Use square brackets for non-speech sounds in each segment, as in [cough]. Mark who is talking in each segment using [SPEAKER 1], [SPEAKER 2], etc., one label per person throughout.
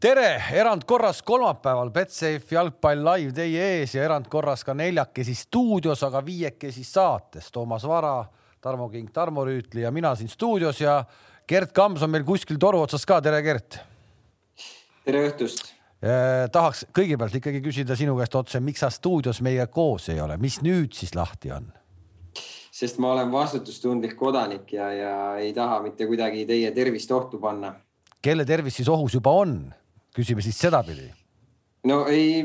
[SPEAKER 1] tere, erandkorras kolmapäeval Betsafe jalgpall live teie ees ja erandkorras ka neljakesi stuudios, aga viiekesi saates. Toomas Vara, Tarmo King, Tarmo Rüütli ja mina siin stuudios ja Gert Kams on meil kuskil toru otsas ka. tere, Gert.
[SPEAKER 2] tere õhtust
[SPEAKER 1] eh,. tahaks kõigepealt ikkagi küsida sinu käest otse, miks sa stuudios meiega koos ei ole, mis nüüd siis lahti on?
[SPEAKER 2] sest ma olen vastutustundlik kodanik ja, ja ei taha mitte kuidagi teie tervist ohtu panna.
[SPEAKER 1] kelle tervis siis ohus juba on? Küsime siis sedapidi.
[SPEAKER 2] no ei,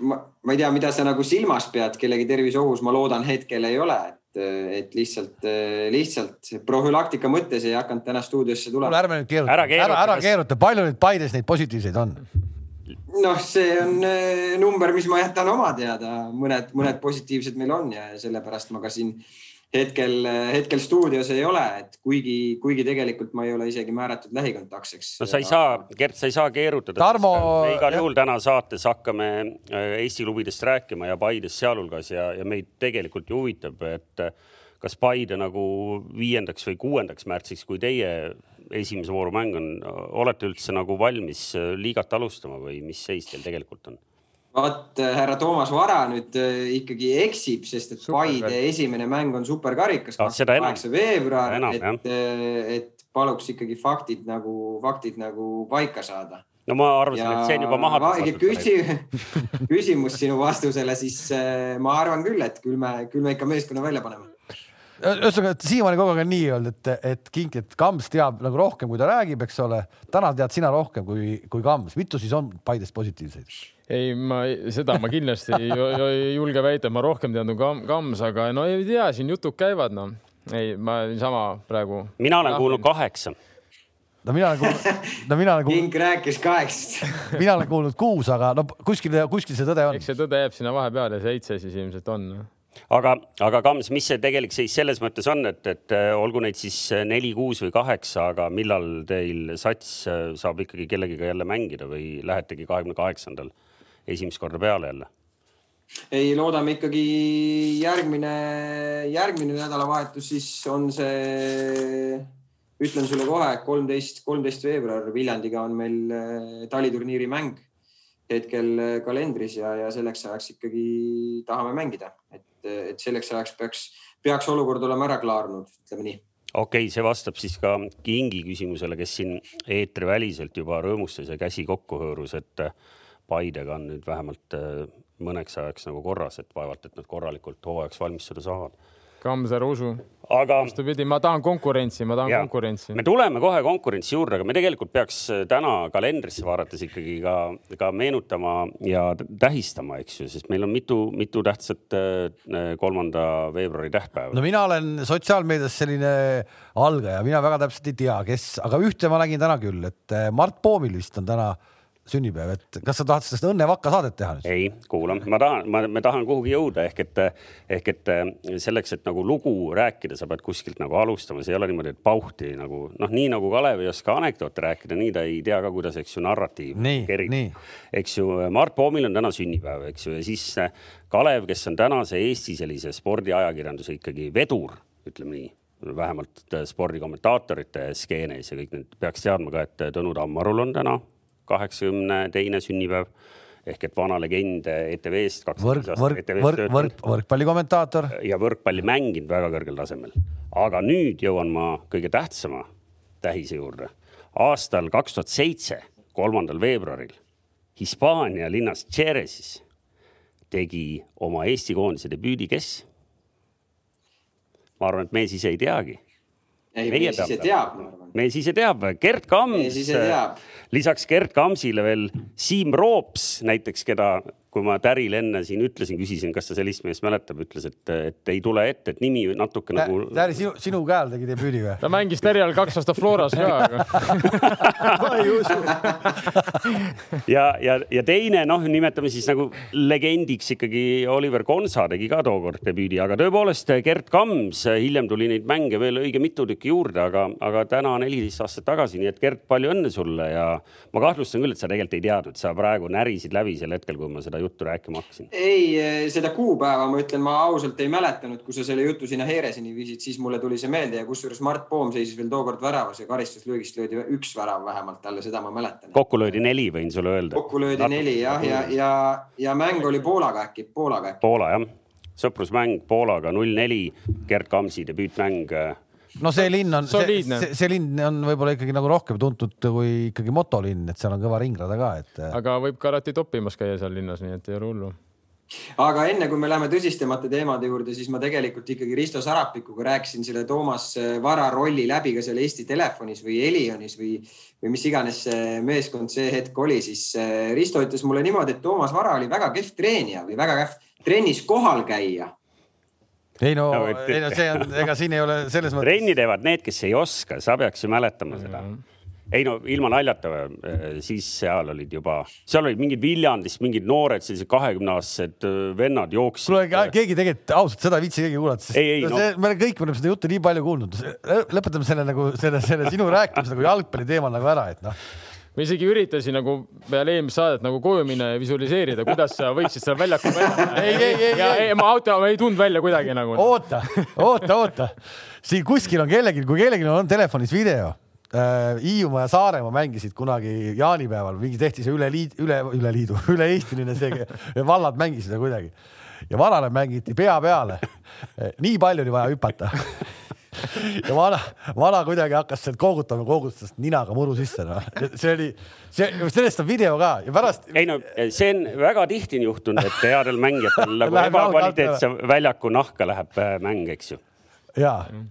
[SPEAKER 2] ma, ma ei tea, mida sa nagu silmas pead, kellegi tervis ohus, ma loodan hetkel ei ole, et, et lihtsalt, lihtsalt profülaktika mõttes ei hakanud täna stuudiosse tulema.
[SPEAKER 1] kuule, ärme nüüd keeruta, ära, ära, ära keeruta, palju nüüd Paides neid positiivseid on?
[SPEAKER 2] noh, see on eh, number, mis ma jätan oma teada, mõned, mõned positiivsed meil on ja sellepärast ma ka siin hetkel, hetkel stuudios ei ole, et kuigi, kuigi tegelikult ma ei ole isegi määratud lähikontaktseks.
[SPEAKER 3] no sa ei saa, Gert, sa ei saa keerutada.
[SPEAKER 1] Tarmo.
[SPEAKER 3] me igal juhul täna saates hakkame äh, Eesti klubidest rääkima ja Paidest sealhulgas ja, ja meid tegelikult ju huvitab, et äh, kas Paide nagu viiendaks või kuuendaks märtsiks, kui teie esimese vooru mäng on, olete üldse nagu valmis äh, liigat alustama või mis seis teil tegelikult on?
[SPEAKER 2] Vot äh, härra Toomas Vara nüüd äh, ikkagi eksib, sest et Paide esimene mäng on superkarikas, kakskümmend kaheksa veebruar, et, äh, et paluks ikkagi faktid nagu, faktid nagu paika saada
[SPEAKER 3] no ma arvasin, et see on juba maha.
[SPEAKER 2] küsi, [laughs] küsimus sinu vastusele, siis ma arvan küll, et küll me, küll me ikka meeskonna välja paneme
[SPEAKER 1] ühesõnaga, siiamaani kogu aeg on nii öeldud, et, et Kink, et Kams teab nagu rohkem, kui ta räägib, eks ole. täna tead sina rohkem kui, kui Kams, mitu siis on Paidest positiivseid?
[SPEAKER 4] Ei, ma seda ma kindlasti ei, ei julge väita, ma rohkem tean kui Kams, aga no ei tea, siin jutud käivad, noh. ei, ma niisama praegu.
[SPEAKER 3] mina olen kuulnud kaheksa
[SPEAKER 1] no mina olen kuulnud, no mina olen
[SPEAKER 2] kuulnud. King rääkis kaheksast
[SPEAKER 1] mina olen kuulnud kuus, aga no kuskil, kuskil see tõde on.
[SPEAKER 4] eks see tõde jääb sinna vahepeale, seitse siis ilmselt on no
[SPEAKER 3] aga, aga Kams, mis see tegelik seis selles mõttes on, et, et äh, olgu neid siis äh, neli, kuus või kaheksa, aga millal teil sats äh, saab ikkagi kellegiga jälle mängida või lähetegi kahekümne kaheksandal esimest korda peale jälle?
[SPEAKER 2] ei, loodame ikkagi järgmine, järgmine nädalavahetus, siis on see, ütlen sulle kohe, kolmteist, kolmteist veebruar Viljandiga on meil taliturniiri mäng hetkel kalendris ja, ja selleks ajaks ikkagi tahame mängida, et et selleks ajaks peaks, peaks olukord olema ära klaarunud, ütleme nii
[SPEAKER 3] okei okay,, see vastab siis ka Kingi küsimusele, kes siin eetriväliselt juba rõõmustas ja käsi kokku hõõrus, et Paidega on nüüd vähemalt äh, mõneks ajaks nagu korras, et vaevalt, et nad korralikult hooajaks valmistuda saavad
[SPEAKER 4] Kams, ära usu.
[SPEAKER 3] aga.
[SPEAKER 4] vastupidi, ma tahan konkurentsi, ma tahan ja, konkurentsi.
[SPEAKER 3] me tuleme kohe konkurentsi juurde, aga me tegelikult peaks äh, täna kalendrisse vaadates ikkagi ka, ka meenutama ja tähistama, eks ju, sest meil on mitu, mitu tähtsat äh, kolmanda veebruari tähtpäeva.
[SPEAKER 1] no mina olen sotsiaalmeedias selline algaja, mina väga täpselt ei tea, kes, aga ühte ma nägin täna küll, et äh, Mart Poomil vist on täna sünnipäev, et kas sa tahad sellest õnnevakka saadet teha nüüd?
[SPEAKER 3] ei, kuula, ma tahan, ma, ma tahan kuhugi jõuda ehk et, ehk et selleks, et nagu lugu rääkida, sa pead kuskilt nagu alustama, see ei ole niimoodi, et pauhti nagu noh, nii nagu Kalev ei oska anekdoote rääkida, nii ta ei tea ka, kuidas, eks ju, narratiiv kerib. eks ju, Mart Poomil on täna sünnipäev, eks ju, ja siis Kalev, kes on tänase Eesti sellise spordiajakirjanduse ikkagi vedur, ütleme nii vähemalt spordikommentaatorite skeenes ja kõik need peaks teadma ka, et Tõnu Tammarul on täna kaheksakümne teine sünnipäev ehk et vana legend ETV-st.
[SPEAKER 1] võrk, võrk, võrk, võrk, võrkpallikommentaator.
[SPEAKER 3] ja võrkpalli mänginud väga kõrgel tasemel. aga nüüd jõuan ma kõige tähtsama tähise juurde. aastal kaks tuhat seitse, kolmandal veebruaril Hispaania linnas Jerezis tegi oma Eesti koondise debüüdi, kes? ma arvan, et me siis ei teagi.
[SPEAKER 2] Ei, meie siis ei teab, ma arvan.
[SPEAKER 3] me siis ei teab, Gerd Kams lisaks Gerd Kamsile veel Siim Roops näiteks, keda kui ma Tärile enne siin ütlesin, küsisin, kas ta sellist meest mäletab, ütles, et, et ei tule ette, et nimi natuke Tä, nagu.
[SPEAKER 1] Täri, sinu, sinu käe all tegi debüüdi või?
[SPEAKER 4] ta mängis Täri all kaks aastat Floras ka aga [laughs]
[SPEAKER 1] ma ei usu
[SPEAKER 3] ja, ja, ja teine noh, nimetame siis nagu legendiks ikkagi Oliver Konsa tegi ka tookord debüüdi, aga tõepoolest Gerd Kams, hiljem tuli neid mänge veel õige mitu tükki juurde, aga, aga täna neliteist aastat tagasi, nii et Gerd, palju õnne sulle ja ma kahtlustan küll, et sa tegelikult ei teadnud, sa praegu närisid läbi sel hetkel, kui ma seda seda juttu rääkima hakkasin?
[SPEAKER 2] ei, seda kuupäeva ma ütlen, ma ausalt ei mäletanud, kui sa selle jutu sinna Heereseni viisid, siis mulle tuli see meelde ja kusjuures Mart Poom seisis veel tookord väravas ja karistuslöögist löödi üks värav vähemalt talle, seda ma mäletan.
[SPEAKER 3] kokku löödi neli, võin sulle öelda.
[SPEAKER 2] kokku löödi Natuke neli jah, ja, ja, ja, ja mäng oli Poolaga äkki, Poolaga äkki.
[SPEAKER 3] Poola jah, sõprusmäng Poolaga null neli, Gerd Kamsi debüütmäng
[SPEAKER 1] no see linn on, see, see, see linn on võib-olla ikkagi nagu rohkem tuntud kui ikkagi motolinn, et seal on kõva ringrada ka, et.
[SPEAKER 4] aga võib karati toppimas käia seal linnas, nii et ei ole hullu
[SPEAKER 2] aga enne kui me läheme tõsistemate teemade juurde, siis ma tegelikult ikkagi Risto Sarapikuga rääkisin selle Toomas Vara rolli läbi ka seal Eesti Telefonis või Elionis või, või mis iganes see meeskond see hetk oli, siis eh, Risto ütles mulle niimoodi, et Toomas Vara oli väga kehv treenija või väga kehv trennis kohal käia
[SPEAKER 1] ei no, no, ei no see on, ega siin ei ole selles mõttes.
[SPEAKER 3] trenni teevad need, kes ei oska, sa peaks ju mäletama seda mm. -hmm ei no ilma naljata, äh, siis seal olid juba, seal olid mingid Viljandist mingid noored, sellised kahekümneaastased äh, vennad jooksid.
[SPEAKER 1] kuule, keegi tegelikult ausalt seda ei viitsi keegi kuulata, sest ei, ei, no, see, me kõik oleme seda juttu nii palju kuulnud. lõpetame selle nagu selle, selle sinu rääkimise nagu jalgpalli teemal nagu ära, et noh
[SPEAKER 4] ma isegi üritasin nagu peale eelmist saadet nagu koju minna ja visualiseerida, kuidas sa võiksid seal väljakul
[SPEAKER 1] välja. ei, ei, ei,
[SPEAKER 4] ei, ei, ma auto ei tundnud välja kuidagi nagu.
[SPEAKER 1] oota, oota, oota. siin kuskil on kellelgi, kui kellelgi on telefonis video äh,. Hiiumaa ja Saaremaa mängisid kunagi jaanipäeval, mingi tehti see üle liid, üle, üle liidu, üle-eestiline see, vallad mängisid seda kuidagi ja varale mängiti pea peale. nii palju oli vaja hüpata ja vana, vana kuidagi hakkas sealt koogutama, koogutas ninaga muru sisse, noh. see oli, see, sellest on video ka ja pärast.
[SPEAKER 3] ei no see on väga tihti on juhtunud, et headel mängijatel [laughs] nagu ebakvaliteetse väljaku nahka läheb äh, mäng, eks ju.
[SPEAKER 1] jaa mm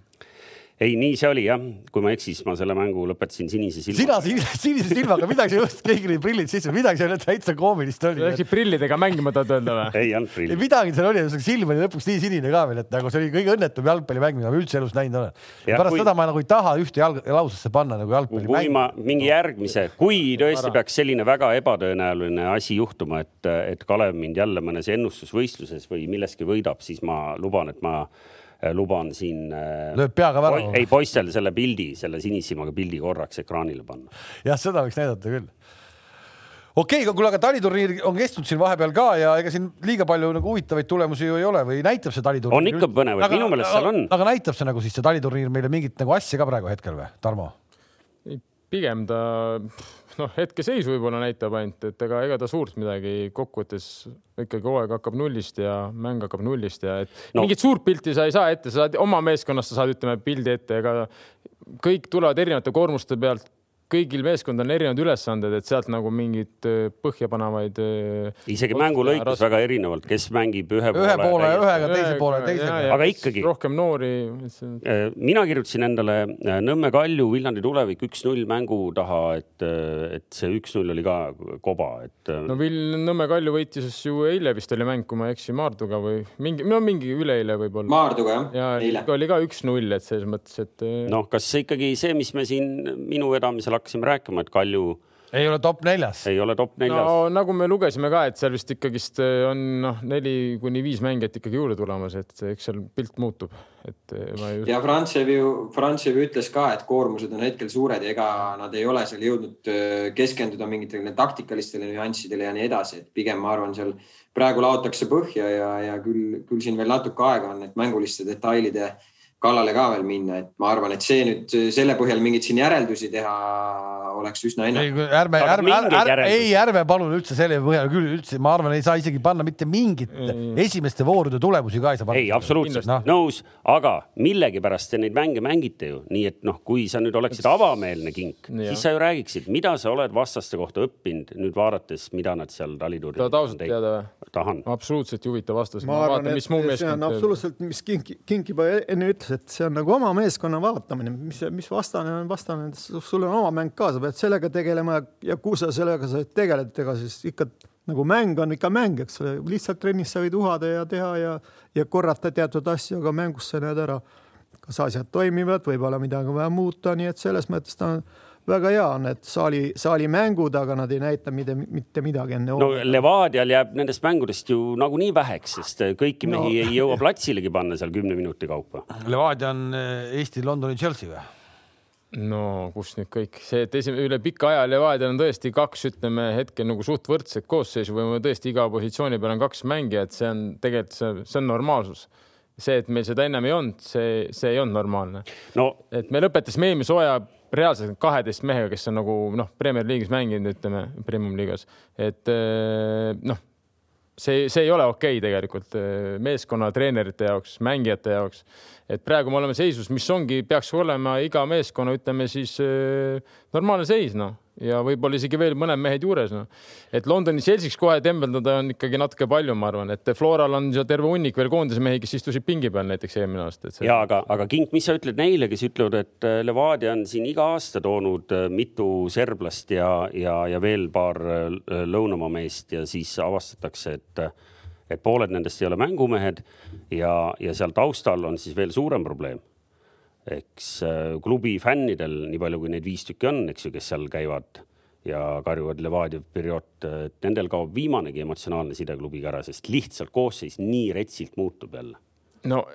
[SPEAKER 3] ei, nii see oli jah, kui ma ei eksi, siis ma selle mängu lõpetasin sinise
[SPEAKER 1] silmaga. sina [laughs] sinise silmaga, midagi just, keegi lõi prillid sisse, midagi seal täitsa koomilist oli.
[SPEAKER 4] Läksid prillidega mängima, tahad öelda või?
[SPEAKER 3] ei olnud prilli.
[SPEAKER 1] midagi seal oli, silm oli lõpuks nii sinine ka veel, et nagu see oli kõige õnnetum jalgpallimäng, mida ma üldse elus näinud olen. pärast kui... seda ma nagu ei taha ühte jalg, lausesse panna nagu jalgpallimäng.
[SPEAKER 3] kui ma mingi järgmise, kui tõesti peaks selline väga ebatõenäoline asi juhtuma, et, et Kalev mind jälle mõnes ennustusvõistluses või milleski võidab, siis ma luban, et ma luban siin.
[SPEAKER 1] Äh, lööb peaga värava.
[SPEAKER 3] ei, poistel selle pildi, selle sinisilmaga pildi korraks ekraanile panna.
[SPEAKER 1] jah, seda võiks näidata küll okei okay,, kuule, aga taliturniir on kestnud siin vahepeal ka ja ega siin liiga palju nagu huvitavaid tulemusi ju ei ole või näitab see taliturniir?
[SPEAKER 3] on ikka põnevaid, minu meelest seal on.
[SPEAKER 1] aga näitab see nagu siis see taliturniir meile mingit nagu asja ka praegu hetkel või, Tarmo?
[SPEAKER 4] Pigem ta noh, hetkeseisu võib-olla näitab ainult, et ega, ega ta suurt midagi kokkuvõttes ikkagi hooaeg hakkab nullist ja mäng hakkab nullist ja et no. mingit suurt pilti sa ei saa ette, sa saad oma meeskonnast, sa saad, ütleme pildi ette, ega kõik tulevad erinevate koormuste pealt kõigil meeskondadel on erinevad ülesanded, et sealt nagu mingit põhjapanevaid.
[SPEAKER 3] isegi mängu lõikes väga erinevalt, kes mängib ühe,
[SPEAKER 1] ühe poole ühega, teise poole teisega.
[SPEAKER 3] aga ikkagi.
[SPEAKER 4] rohkem noori.
[SPEAKER 3] mina kirjutasin endale Nõmme Kalju, Viljandi tulevik üks-null mängu taha, et, et see üks-null oli ka koba, et.
[SPEAKER 4] no Vil-, Nõmme Kalju võitis ju eile vist oli mäng, kui ma ei eksi, Maarduga või mingi, no mingi üleeile võib-olla.
[SPEAKER 2] Maarduga
[SPEAKER 4] jah. ja oli ka üks-null, et selles mõttes, et.
[SPEAKER 3] noh, kas ikkagi see, mis me siin minu vedamisel hakkasime rääkima, et Kalju
[SPEAKER 1] ei ole top neljas.
[SPEAKER 3] ei ole top neljas.
[SPEAKER 4] no nagu me lugesime ka, et seal vist ikkagist eh, on noh, neli kuni viis mängijat ikkagi juurde tulemas, et eks seal pilt muutub, et eh,
[SPEAKER 2] ma ei. ja Frantsev ju, Frantsev ütles ka, et koormused on hetkel suured ja ega nad ei ole seal jõudnud eh, keskenduda mingitele taktikalistele nüanssidele ja nii edasi, et pigem ma arvan, seal praegu laotakse põhja ja, ja küll, küll siin veel natuke aega on, et mänguliste detailide kallale ka veel minna, et ma arvan, et see nüüd selle põhjal mingeid siin järeldusi teha oleks üsna ennatlik.
[SPEAKER 1] ärme, ärme, ärme, ei, ärme palun üldse selle põhjal küll üldse, ma arvan, ei saa isegi panna mitte mingit esimeste voorude tulemusi ka ei saa panna.
[SPEAKER 3] ei, absoluutselt no. nõus, aga millegipärast te neid mänge mängite ju, nii et noh, kui sa nüüd oleksid avameelne kink, siis sa ju räägiksid, mida sa oled vastaste kohta õppinud nüüd vaadates, mida nad seal taliturniiril.
[SPEAKER 4] tahad ausalt teada või?
[SPEAKER 3] tahan.
[SPEAKER 4] absoluutselt ei huvita vastus.
[SPEAKER 5] ma, ma arvan, et see on absoluutselt, mis Kink, Kink juba enne ütles ütles, et see on nagu oma meeskonna vaatamine, mis, mis vastane on? Vastane, sul on oma mäng ka, sa pead sellega tegelema ja kui sa sellega sa tegeled, ega siis ikka nagu mäng on ikka mäng, eks ole, lihtsalt trennis sa võid uhada ja teha ja, ja korrata teatud asju, aga mängus sa näed ära, kas asjad toimivad, võib-olla midagi on vaja muuta, nii et selles mõttes ta on väga hea on, et saali, saali mängud, aga nad ei näita mitte, mitte midagi enne.
[SPEAKER 3] no Levadial jääb nendest mängudest ju nagunii väheks, sest kõiki mehi no. ei jõua platsilegi panna seal kümne minuti kaupa.
[SPEAKER 1] Levadia on eh, Eesti Londoni Chelsea või?
[SPEAKER 4] no kus nüüd kõik see, et esimene üle pika aja Levadial on tõesti kaks, ütleme hetkel nagu suht võrdset koosseisu või tõesti iga positsiooni peal on kaks mängijat, see on tegelikult see, see on normaalsus. see, et meil seda ennem ei olnud, see, see ei olnud normaalne
[SPEAKER 3] no..
[SPEAKER 4] et me lõpetasime eelmise hooaja reaalselt kaheteist mehega, kes on nagu noh, Premier League'is mänginud, ütleme Premium liigas, et eh, noh, see, see ei ole okei okay tegelikult eh, meeskonna treenerite jaoks, mängijate jaoks et praegu me oleme seisus, mis ongi, peaks olema iga meeskonna, ütleme siis äh, normaalne seis, noh ja võib-olla isegi veel mõned mehed juures, noh. et Londoni Chelsea'ks kohe tembeldada on ikkagi natuke palju, ma arvan, et Floral on seal terve hunnik veel koondise mehi, kes istusid pingi peal näiteks eelmine aasta.
[SPEAKER 3] See... ja aga, aga Kink, mis sa ütled neile, kes ütlevad, et äh, Levadia on siin iga aasta toonud äh, mitu serblast ja, ja, ja veel paar lõunamaa meest ja siis avastatakse, et et pooled nendest ei ole mängumehed ja, ja seal taustal on siis veel suurem probleem. eks äh, klubi fännidel, nii palju kui neid viis tükki on, eks ju, kes seal käivad ja karjuvad Levadia periood, et nendel kaob viimanegi emotsionaalne side klubiga ära, sest lihtsalt koosseis nii retsilt muutub jälle.
[SPEAKER 4] no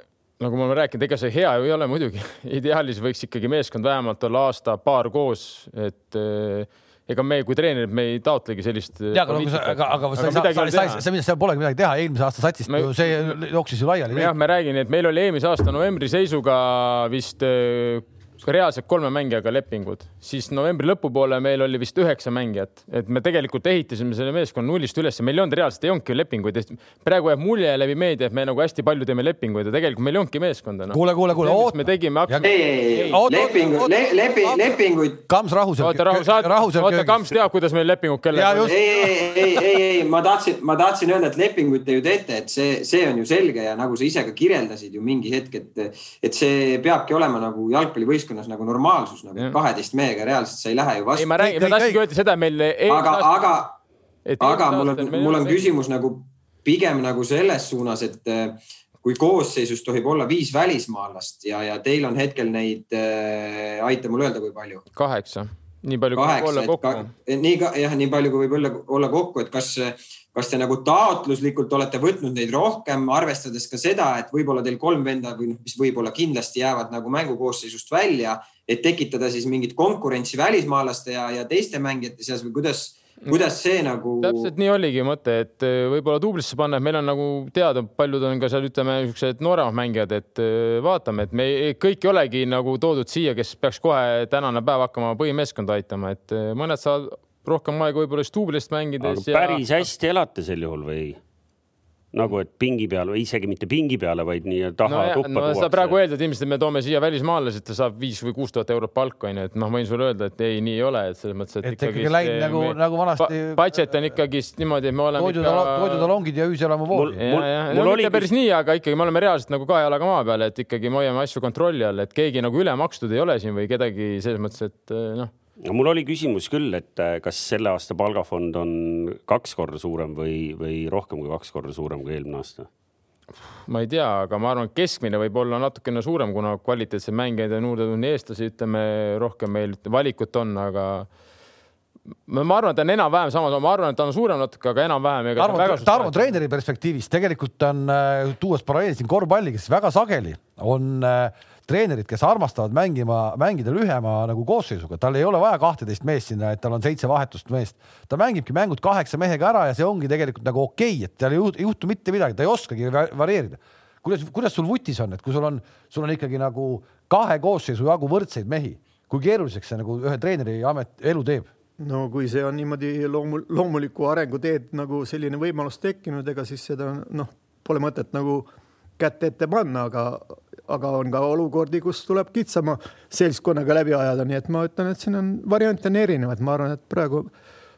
[SPEAKER 4] nagu ma olen rääkinud, ega see hea ju ei ole muidugi. [laughs] ideaalis võiks ikkagi meeskond vähemalt olla aasta-paar koos, et äh, ega me kui treenerid, me ei taotlegi sellist.
[SPEAKER 1] ja, aga, aga, aga sa ei saa, sa ei saa, seal polegi midagi teha, eelmise aasta satsist me, ju see jooksis ju laiali.
[SPEAKER 4] jah, ma räägin, et meil oli eelmise aasta novembri seisuga vist reaalselt kolme mängijaga lepingud, siis novembri lõpupoole meil oli vist üheksa mängijat, et me tegelikult ehitasime selle meeskonna nullist üles, meil ei olnud reaalselt, ei olnudki lepinguid. praegu jääb mulje läbi meedia, et me nagu hästi palju teeme lepinguid ja tegelikult meil ei olnudki meeskonda no..
[SPEAKER 1] kuule, kuule, kuule,
[SPEAKER 4] oota. me tegime.
[SPEAKER 2] ei, ei, ei, lepinguid, leping, lepinguid.
[SPEAKER 1] Kams rahus.
[SPEAKER 4] oota, rahus, oota, Kams teab, kuidas meil lepingud kellega.
[SPEAKER 2] ei, ei, ei, ei, ei, ma tahtsin, ma tahtsin öelda, et lepinguid te ju teete, et see, see on ju selge ja nagu sa ise ka kirjeldasid ju mingi hetk, et, et see peabki olema nagu jalgpallivõistkonnas nagu normaalsus nagu kaheteist mehega reaalselt sa ei lähe ju vastu.
[SPEAKER 4] ei, ma räägin, ma tahtsingi öelda seda, meil.
[SPEAKER 2] aga, aga, aga mul on, mul on küsimus nagu pigem nagu selles suunas, et äh, kui koosseisus tohib olla viis välismaalast ja, ja teil on hetkel neid äh,, aita mul öelda, kui palju?
[SPEAKER 4] kaheksa, nii palju kui võib olla kokku.
[SPEAKER 2] nii ka jah, nii palju kui võib olla, olla kokku, et kas kas te nagu taotluslikult olete võtnud neid rohkem, arvestades ka seda, et võib-olla teil kolm venda või noh, mis võib-olla kindlasti jäävad nagu mängukoosseisust välja, et tekitada siis mingit konkurentsi välismaalaste ja, ja teiste mängijate seas või kuidas, kuidas see nagu?
[SPEAKER 4] täpselt nii oligi mõte, et äh, võib-olla duublisse panna, et meil on nagu teada, paljud on ka seal, ütleme niisugused nooremad mängijad, et äh, vaatame, et me kõik ei olegi nagu toodud siia, kes peaks kohe tänane päev hakkama põhimeeskonda aitama, et äh, mõned saavad rohkem aega võib-olla just duublist mängides.
[SPEAKER 3] Ja... päris hästi elate sel juhul või? nagu, et pingi peal või isegi mitte pingi peale, vaid nii taha no, tuppa
[SPEAKER 4] no, tuuakse. sa praegu eeldad ilmselt, et me toome siia välismaalased, ta saab viis või kuus tuhat eurot palka, onju, et noh, ma võin sulle öelda, et ei, nii ei ole, et selles mõttes,
[SPEAKER 1] et, et ikkagi läinud nagu, nagu vanasti.
[SPEAKER 4] Budget on ikkagist niimoodi, et me oleme
[SPEAKER 1] toidutalo, ikka. toidutalongid ja ööselamu voodi.
[SPEAKER 4] no mitte oli... päris nii, aga ikkagi me oleme reaalselt nagu kahe jalaga maa peal, et ikkagi me hoiame asju kontrolli all, et keegi nagu üle makstud ei ole siin või kedagi selles mõttes, et noh
[SPEAKER 3] no mul oli küsimus küll, et äh, kas selle aasta palgafond on kaks korda suurem või, või rohkem kui kaks korda suurem kui eelmine aasta?
[SPEAKER 4] ma ei tea, aga ma arvan, et keskmine võib olla natukene suurem, kuna kvaliteetseid mängijaid ja juurde tulnud eestlasi, ütleme rohkem meil valikut on, aga ma arvan, et ta on enam-vähem sama, ma arvan, et ta on suurem natuke, aga enam-vähem.
[SPEAKER 1] Tarmo, Tarmo treeneri perspektiivist tegelikult on, äh, tuues paralleeli siin korvpalliga, siis väga sageli on äh, treenerid, kes armastavad mängima, mängida lühema nagu koosseisuga, tal ei ole vaja kahteteist meest sinna, et tal on seitse vahetust meest. ta mängibki mängud kaheksa mehega ära ja see ongi tegelikult nagu okei okay,, et tal ei juhtu mitte midagi, ta ei oskagi varieerida. kuidas, kuidas sul vutis on, et kui sul on, sul on ikkagi nagu kahe koosseisu jagu võrdseid mehi, kui keeruliseks see nagu ühe treeneri amet, elu teeb?
[SPEAKER 5] no kui see on niimoodi loomu-, loomuliku arenguteed nagu selline võimalus tekkinud, ega siis seda noh, pole mõtet nagu kätt ette panna, aga, aga on ka olukordi, kus tuleb kitsama seltskonnaga läbi ajada, nii et ma ütlen, et siin on variante on erinevaid, ma arvan, et praegu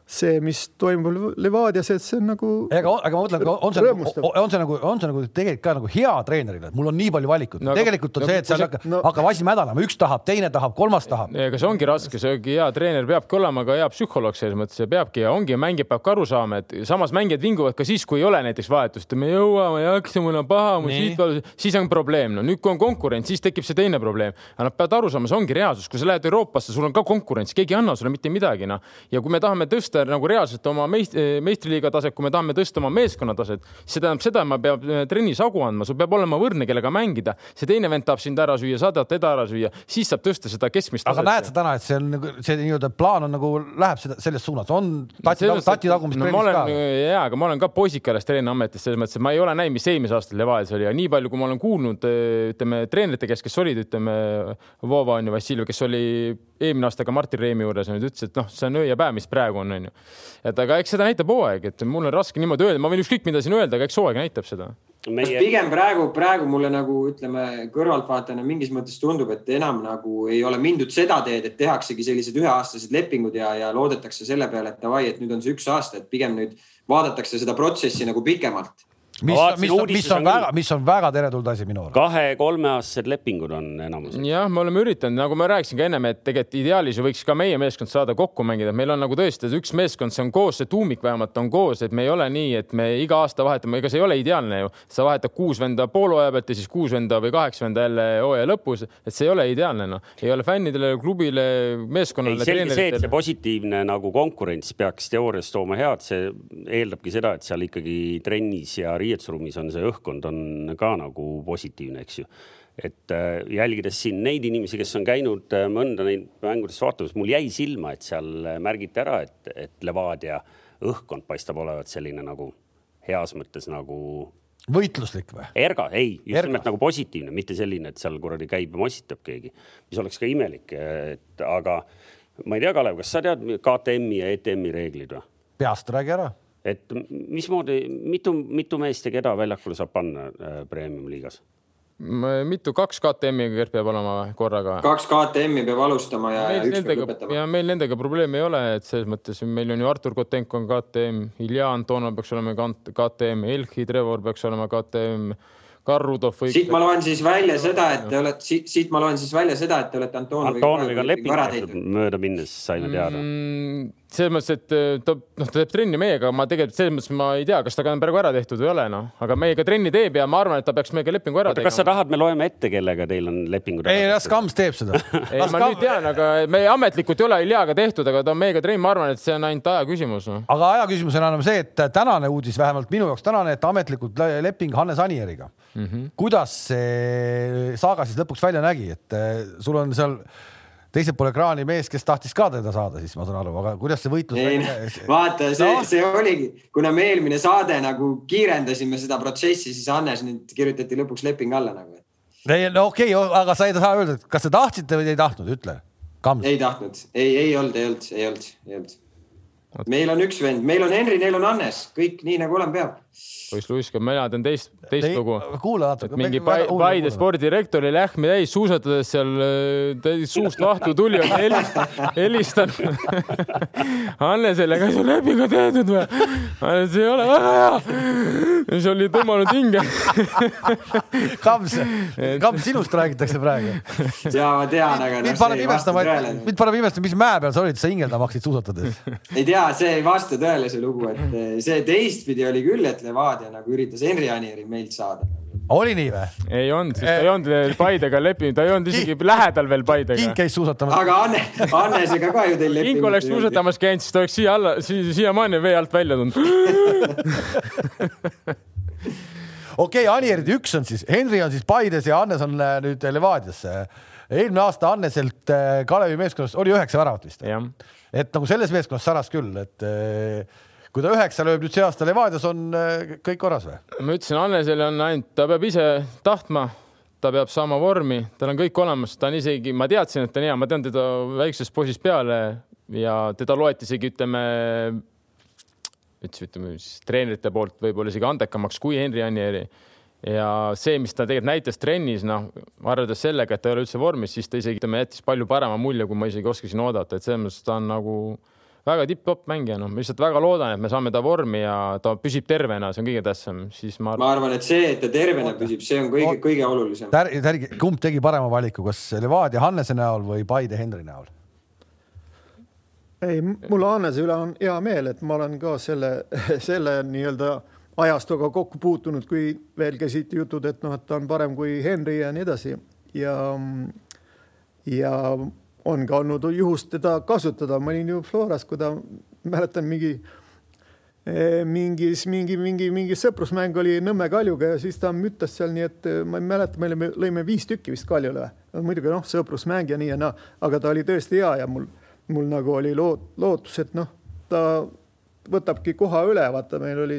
[SPEAKER 5] see, mis toimub Levadias, et see on nagu.
[SPEAKER 1] ega, aga ma mõtlen, on see, nagu, on see nagu, on see nagu tegelikult ka nagu hea treenerile, et mul on nii palju valikut no,. tegelikult on no, see, et seal hakkab no, hakkab asi mädanema, üks tahab, teine tahab, kolmas tahab.
[SPEAKER 4] ega see ongi raske, see ongi hea treener peabki olema ka hea psühholoog selles mõttes ja peabki ja ongi, mängija peab ka aru saama, et samas mängijad vinguvad ka siis, kui ei ole näiteks vahetust, me ei jõua, ma ei jaksa, mul on paha, mul siit valus, siis on probleem. no nüüd, kui on konkurents, siis tekib see teine probleem. aga nad peavad aru saama, see ongi reaalsus, kui sa lähed Euroopasse, sul on ka konkurents, keegi ei anna sulle mitte midagi, noh. ja kui me tahame tõsta tõsta nagu reaalselt oma meist, meistriliiga taset, kui me tahame tõsta oma meeskonna taset, see tähendab seda, et ma peab trennis hagu andma, sul peab olema võrdne, kellega mängida. see teine vend tahab sind ära süüa, sa tahad teda ära süüa, siis saab tõsta seda keskmist
[SPEAKER 1] aga näed sa täna, et see on nagu see nii-öelda plaan on nagu läheb seda selles suunas, on tati, tati tagumist
[SPEAKER 4] no, trennis ka? ja, aga ma olen ka poisik alles treeneriametis selles mõttes, et ma ei ole näinud, mis eelmisel aastal Levadias oli ja nii palju, kui ma olen kuulnud, ütleme treenerite käest, kes olid, ütleme Vova on ju, Vassiljev, kes oli eelmine aasta ka Martin Reimi juures, nüüd ütles, et noh, see on öö ja päev, mis praegu on, onju. et aga eks seda näitab hooaeg, et mul on raske niimoodi öelda, ma võin ükskõik mida siin öelda, aga eks hooaeg näitab seda
[SPEAKER 2] meie.... pigem praegu, praegu mulle nagu ütleme kõrvaltvaatajana mingis mõttes tundub, et enam nagu ei ole mindud seda teed, et tehaksegi sellised üheaastased lepingud ja, ja loodetakse selle peale, et davai, et nüüd on see üks aasta, et pigem nüüd vaadatakse seda protsessi nagu pikemalt
[SPEAKER 1] mis, mis, mis on väga, mis on väga teretulnud asi minu arvates.
[SPEAKER 3] kahe-kolmeaastased lepingud on enamus.
[SPEAKER 4] jah, me oleme üritanud, nagu ma rääkisin ka ennem, et tegelikult ideaalis ju võiks ka meie meeskond saada kokku mängida, meil on nagu tõesti üks meeskond, see on koos, see tuumik vähemalt on koos, et me ei ole nii, et me iga aasta vahetame, ega see ei ole ideaalne ju. sa vahetad kuus venda poolhooaja pealt ja siis kuus venda või kaheksa venda jälle hooaja lõpus, et see ei ole ideaalne noh, ei ole fännidele, klubile, meeskonnale.
[SPEAKER 3] selge see, et see positiivne nagu konkurents peaks teoorias tooma head, see eeldabki seda, et seal ikkagi trennis ja riietusruumis on see õhkkond on ka nagu positiivne, eks ju et äh, jälgides siin neid inimesi, kes on käinud äh, mõnda neid mängudest vaatamas, mul jäi silma, et seal äh, märgiti ära, et, et Levadia õhkkond paistab olevat selline nagu heas mõttes nagu.
[SPEAKER 1] võitluslik või?
[SPEAKER 3] erga, ei, just nimelt nagu positiivne, mitte selline, et seal kuradi käib ja mossitab keegi, mis oleks ka imelik, et aga ma ei tea, Kalev, kas sa tead KTM-i ja ETM-i reeglid või?
[SPEAKER 1] peast räägi ära
[SPEAKER 3] et mismoodi, mitu, mitu meest ja keda väljakule saab panna äh, premium liigas?
[SPEAKER 4] mitu, kaks KTM-i Gert peab olema korraga?
[SPEAKER 2] kaks KTM-i peab alustama ja,
[SPEAKER 4] ja üks nendega, peab lõpetama. ja meil nendega probleemi ei ole, et selles mõttes meil on ju Artur Kotenko on KTM, Ilja Antonov peaks olema KTM, Elhi Trevor peaks olema KTM Karrudov
[SPEAKER 2] või. siit ma loen siis välja seda, et te olete, siit, siit ma loen siis välja seda, et te olete Antonoviga.
[SPEAKER 3] Antonoviga leping tehtud, mööda minnes saime teada mm,
[SPEAKER 4] selles mõttes, et äh, ta noh, ta teeb trenni meiega, ma tegelikult selles mõttes ma ei tea, kas ta on praegu ära tehtud või ei ole, noh, aga meiega trenni teeb ja ma arvan, et ta peaks meiega lepingu ära tegema.
[SPEAKER 3] kas sa tahad, me loeme ette, kellega teil on lepingud?
[SPEAKER 1] ei, las Kams teeb seda [laughs]
[SPEAKER 4] ei, ma nüüd tean, aga meie ametlikult ei ole Iljaga tehtud, aga ta on meiega trenn, ma arvan, et see on ainult aja küsimus no..
[SPEAKER 1] aga aja küsimus on enam see, et tänane uudis, vähemalt minu jaoks tänane, et ametlikult leping Hannes Anieriga mm. -hmm. kuidas see saaga siis lõpuks välja nägi, et äh, sul on seal teisel pool ekraani mees, kes tahtis ka teda saada, siis ma saan aru, aga kuidas see võitlus
[SPEAKER 2] ei, välja... [laughs] vaata, see no., see oligi, kuna me eelmine saade nagu kiirendasime seda protsessi, siis Hannes nüüd kirjutati lõpuks leping alla nagu.
[SPEAKER 1] ei, no okei okay,, aga sa ei saa öelda, et kas te tahtsite või te ei tahtnud, ütle.
[SPEAKER 2] ei tahtnud, ei, ei olnud, ei olnud, ei olnud, ei olnud meil on üks vend, meil on Henri, neil on Hannes, kõik nii nagu olema peab.
[SPEAKER 4] Poiss Luisk, mina tean teist, teist Ei, lugu.
[SPEAKER 1] kuula natuke.
[SPEAKER 4] mingi Paide spordidirektor oli lähme täis suusatades seal suust lahtu tuli, helistan [laughs] Hannesele, kas on lepingu tehtud või? Hannes ei ole väga hea. siis oli tõmmanud hinge [laughs]
[SPEAKER 1] Kams, Kams, sinust räägitakse praegu.
[SPEAKER 2] ja ma tean, aga.
[SPEAKER 1] mind paneb imestama, mind paneb imestama, mis mäe peal sa olid, sa hingeldama hakkasid suusatades
[SPEAKER 2] ei tea, see ei vasta tõele, see lugu, et eh, see teistpidi oli küll, et Levadia nagu üritas Henri Anieri meilt saada
[SPEAKER 1] oli nii või?
[SPEAKER 4] ei olnud, sest ta ei olnud Paidega leppinud, ta ei olnud isegi lähedal veel Paidega.
[SPEAKER 1] Kink käis suusatamas.
[SPEAKER 2] aga Anne, Annesega ka ju teil
[SPEAKER 4] leping. Kink oleks suusatamas käinud, siis ta oleks siia alla si, siiamaani vee alt välja tulnud [laughs]
[SPEAKER 1] okei okay,, Anierid üks on siis, Henri on siis Paides ja Hannes on äh, nüüd Levadias. eelmine aasta Anneselt äh, Kalevi meeskonnas oli üheksa väravat vist et nagu selles meeskonnas säras küll, et kui ta üheksa lööb nüüd see aasta Levadias, on eh, kõik korras või?
[SPEAKER 4] ma ütlesin, Annesele on ainult, ta peab ise tahtma, ta peab saama vormi, tal on kõik olemas, ta on isegi, ma teadsin, et ta on hea, ma tean teda väiksest poisist peale ja teda loeti isegi, ütleme, ütleme, ütleme siis treenerite poolt võib-olla isegi andekamaks kui Henri Anieri ja see, mis ta tegelikult näitas trennis, noh, arvestades sellega, et ta ei ole üldse vormis, siis ta isegi, ütleme, jättis palju parema mulje, kui ma isegi oskasin oodata, et selles mõttes ta on nagu väga tipp-topp mängija, noh, ma lihtsalt väga loodan, et me saame ta vormi ja ta püsib tervena, see on kõige tähtsam, siis ma.
[SPEAKER 2] ma arvan, et see, et ta tervena püsib, see on kõige, kõige olulisem.
[SPEAKER 1] Kumb tegi parema valiku, kas Levadia Hannese näol või Paide Henri näol?
[SPEAKER 5] ei, mul Hannese üle on hea meel, et ma olen ka selle, [laughs] selle nii-öelda ajastuga kokku puutunud, kui veel käisid jutud, et noh, et ta on parem kui Henry ja nii edasi ja, ja on ka olnud juhust teda kasutada, ma olin ju Floras, kui ta mäletan mingi mingis mingi, mingi, mingi sõprusmäng oli Nõmme Kaljuga ja siis ta müttas seal, nii et ma ei mäleta, me olime, lõime viis tükki vist Kaljule. muidugi noh, sõprusmäng ja nii ja naa, aga ta oli tõesti hea ja mul, mul nagu oli loot, lootus, et noh, ta võtabki koha üle, vaata, meil oli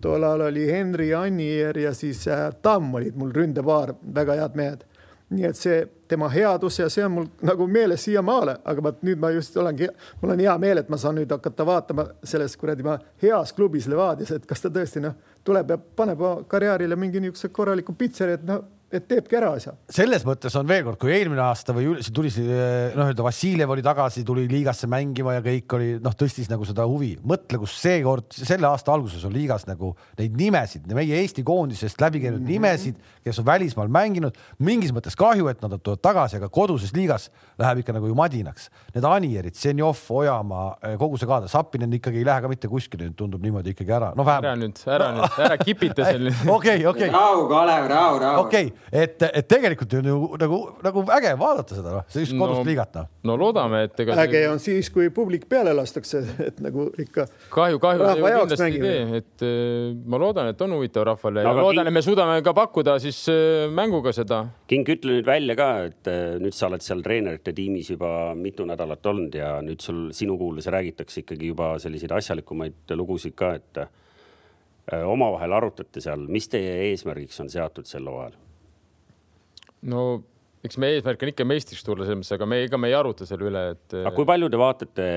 [SPEAKER 5] tol ajal oli Henri Annier ja siis äh, Tamm olid mul ründepaar, väga head mehed nii et see tema headus ja see on mul nagu meeles siiamaale, aga vot nüüd ma just olengi, mul on hea meel, et ma saan nüüd hakata vaatama selles kuradi heas klubis Levadias, et kas ta tõesti noh, tuleb ja paneb karjäärile mingi niisuguse korraliku pitseri, et noh et teebki ära asja.
[SPEAKER 1] selles mõttes on veel kord, kui eelmine aasta või see tuli noh, öelda Vassiljev oli tagasi, tuli liigasse mängima ja kõik oli noh, tõstis nagu seda huvi. mõtle, kus seekord, selle aasta alguses on liigas nagu neid nimesid, meie Eesti koondisest läbi käinud mm -hmm. nimesid, kes on välismaal mänginud. mingis mõttes kahju, et nad tulevad tagasi, aga koduses liigas läheb ikka nagu ju madinaks. Need Anierid, Senjov, Ojamaa, kogu see kaadar, Sapinen ikkagi ei lähe ka mitte kuskile, tundub niimoodi ikkagi ära. no
[SPEAKER 4] vähemalt. ära nüüd, ära nüüd, ära kipita seal [laughs] nüüd.
[SPEAKER 1] okei, okei.
[SPEAKER 2] rahu, Kalev, rahu, rahu.
[SPEAKER 1] okei okay et, et tegelikult on ju nagu, nagu äge vaadata seda, noh, sellist kodust no, liigat, noh.
[SPEAKER 4] no loodame, et
[SPEAKER 5] ega. äge on siis, kui publik peale lastakse, et nagu ikka.
[SPEAKER 4] kahju, kahju kindlasti ei tee, et eh, ma loodan, et on huvitav rahvale ja loodan, et me suudame ka pakkuda siis eh, mänguga seda.
[SPEAKER 3] King, ütle nüüd välja ka, et eh, nüüd sa oled seal treenerite tiimis juba mitu nädalat olnud ja nüüd sul, sinu kuuldes räägitakse ikkagi juba selliseid asjalikumaid lugusid ka, et omavahel arutate seal, mis teie eesmärgiks on seatud sel hooajal?
[SPEAKER 4] No eks meie eesmärk on ikka meistriks tulla selles mõttes, aga me, ega me ei aruta selle üle, et.
[SPEAKER 3] aga kui palju te vaatate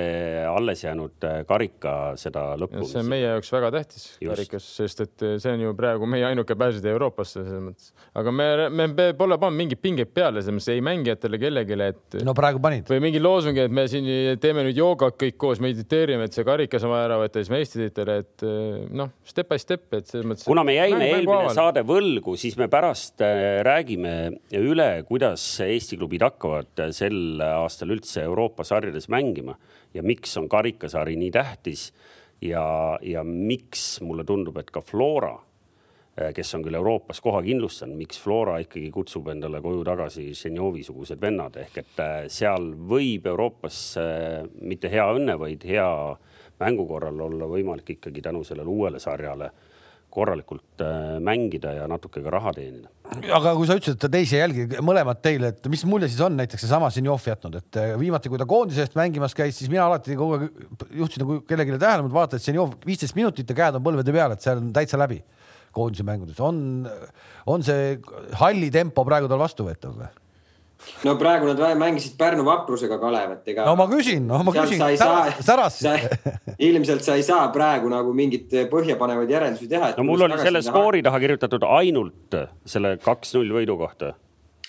[SPEAKER 3] alles jäänud äh, karika seda lõppu?
[SPEAKER 4] see on meie jaoks väga tähtis Just. karikas, sest et äh, see on ju praegu meie ainuke pääseda Euroopasse selles mõttes. aga me, me pole pannud mingeid pingeid peale, selles mõttes ei mängijatele kellelegi, et.
[SPEAKER 1] no praegu panid.
[SPEAKER 4] või mingi loosungi, et me siin teeme nüüd joogat kõik koos, mediteerime, et see karikas on vaja ära võtta, siis meistritiitel, et äh, noh, step by step, et selles mõttes.
[SPEAKER 3] kuna me jäime eelmine saade võlgu, siis me pärast räägime üle, kuidas kuidas Eesti klubid hakkavad sel aastal üldse Euroopa sarjades mängima ja miks on karikasari nii tähtis ja, ja miks mulle tundub, et ka Flora, kes on küll Euroopas koha kindlustanud, miks Flora ikkagi kutsub endale koju tagasi Ženjovi-sugused vennad? Ehk et äh, seal võib Euroopas äh, mitte hea õnne, vaid hea mängu korral olla võimalik ikkagi tänu sellele uuele sarjale korralikult äh, mängida ja natuke ka raha teenida.
[SPEAKER 1] aga kui sa ütlesid, et ta teisi ei jälgi, mõlemad teile, et mis mulje siis on näiteks seesama Sinjov jätnud, et äh, viimati, kui ta koondise eest mängimas käis, siis mina alati kogu aeg juhtisin nagu kellelegi tähelepanu, vaata, et Sinjov viisteist minutit ja käed on põlvede peal, et seal on täitsa läbi koondise mängudes, on, on see halli tempo praegu tal vastuvõetav või?
[SPEAKER 2] No praegu nad mängisid Pärnu vaprusega, Kalev, et ega.
[SPEAKER 1] no ma küsin, no ma küsin, säras
[SPEAKER 2] ilmselt sa ei saa praegu nagu mingit põhjapanevaid järeldusi teha.
[SPEAKER 3] no mul oli selle skoori taha kirjutatud ainult selle kaks-null võidu kohta.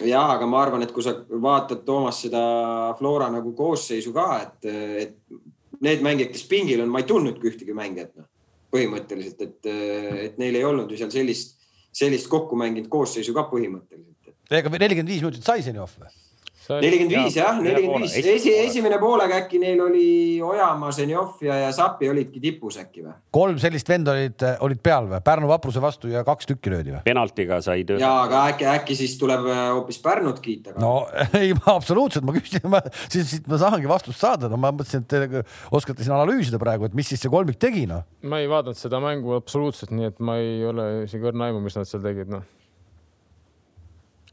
[SPEAKER 2] jah, aga ma arvan, et kui sa vaatad, Toomas, seda Flora nagu koosseisu ka, et, et need mängijad, kes pingil on, ma ei tundnudki ühtegi mängijat, noh, põhimõtteliselt, et, et neil ei olnud ju seal sellist, sellist kokku mänginud koosseisu ka põhimõtteliselt
[SPEAKER 1] ega nelikümmend viis minutit sai Zenjov või?
[SPEAKER 2] Nelikümmend viis jah, nelikümmend viis, esi, esimene poolega äkki neil oli Ojamaa, Zenjov ja, ja Sapi olidki tipus äkki või?
[SPEAKER 1] kolm sellist venda olid, olid peal või? Pärnu vapruse vastu ja kaks tükki löödi või?
[SPEAKER 3] penaltiga sai töö.
[SPEAKER 2] ja, aga äkki, äkki siis tuleb äh, hoopis Pärnut kiita.
[SPEAKER 1] no [laughs] ei, ma absoluutselt, ma küsisin, ma siis siit ma saangi vastust saada, no ma mõtlesin, et te oskate siin analüüsida praegu, et mis siis see kolmik tegi, noh.
[SPEAKER 4] ma ei vaadanud seda mängu absoluutselt, nii et ma ei ole isegi õrna aimu, mis nad seal tegid, noh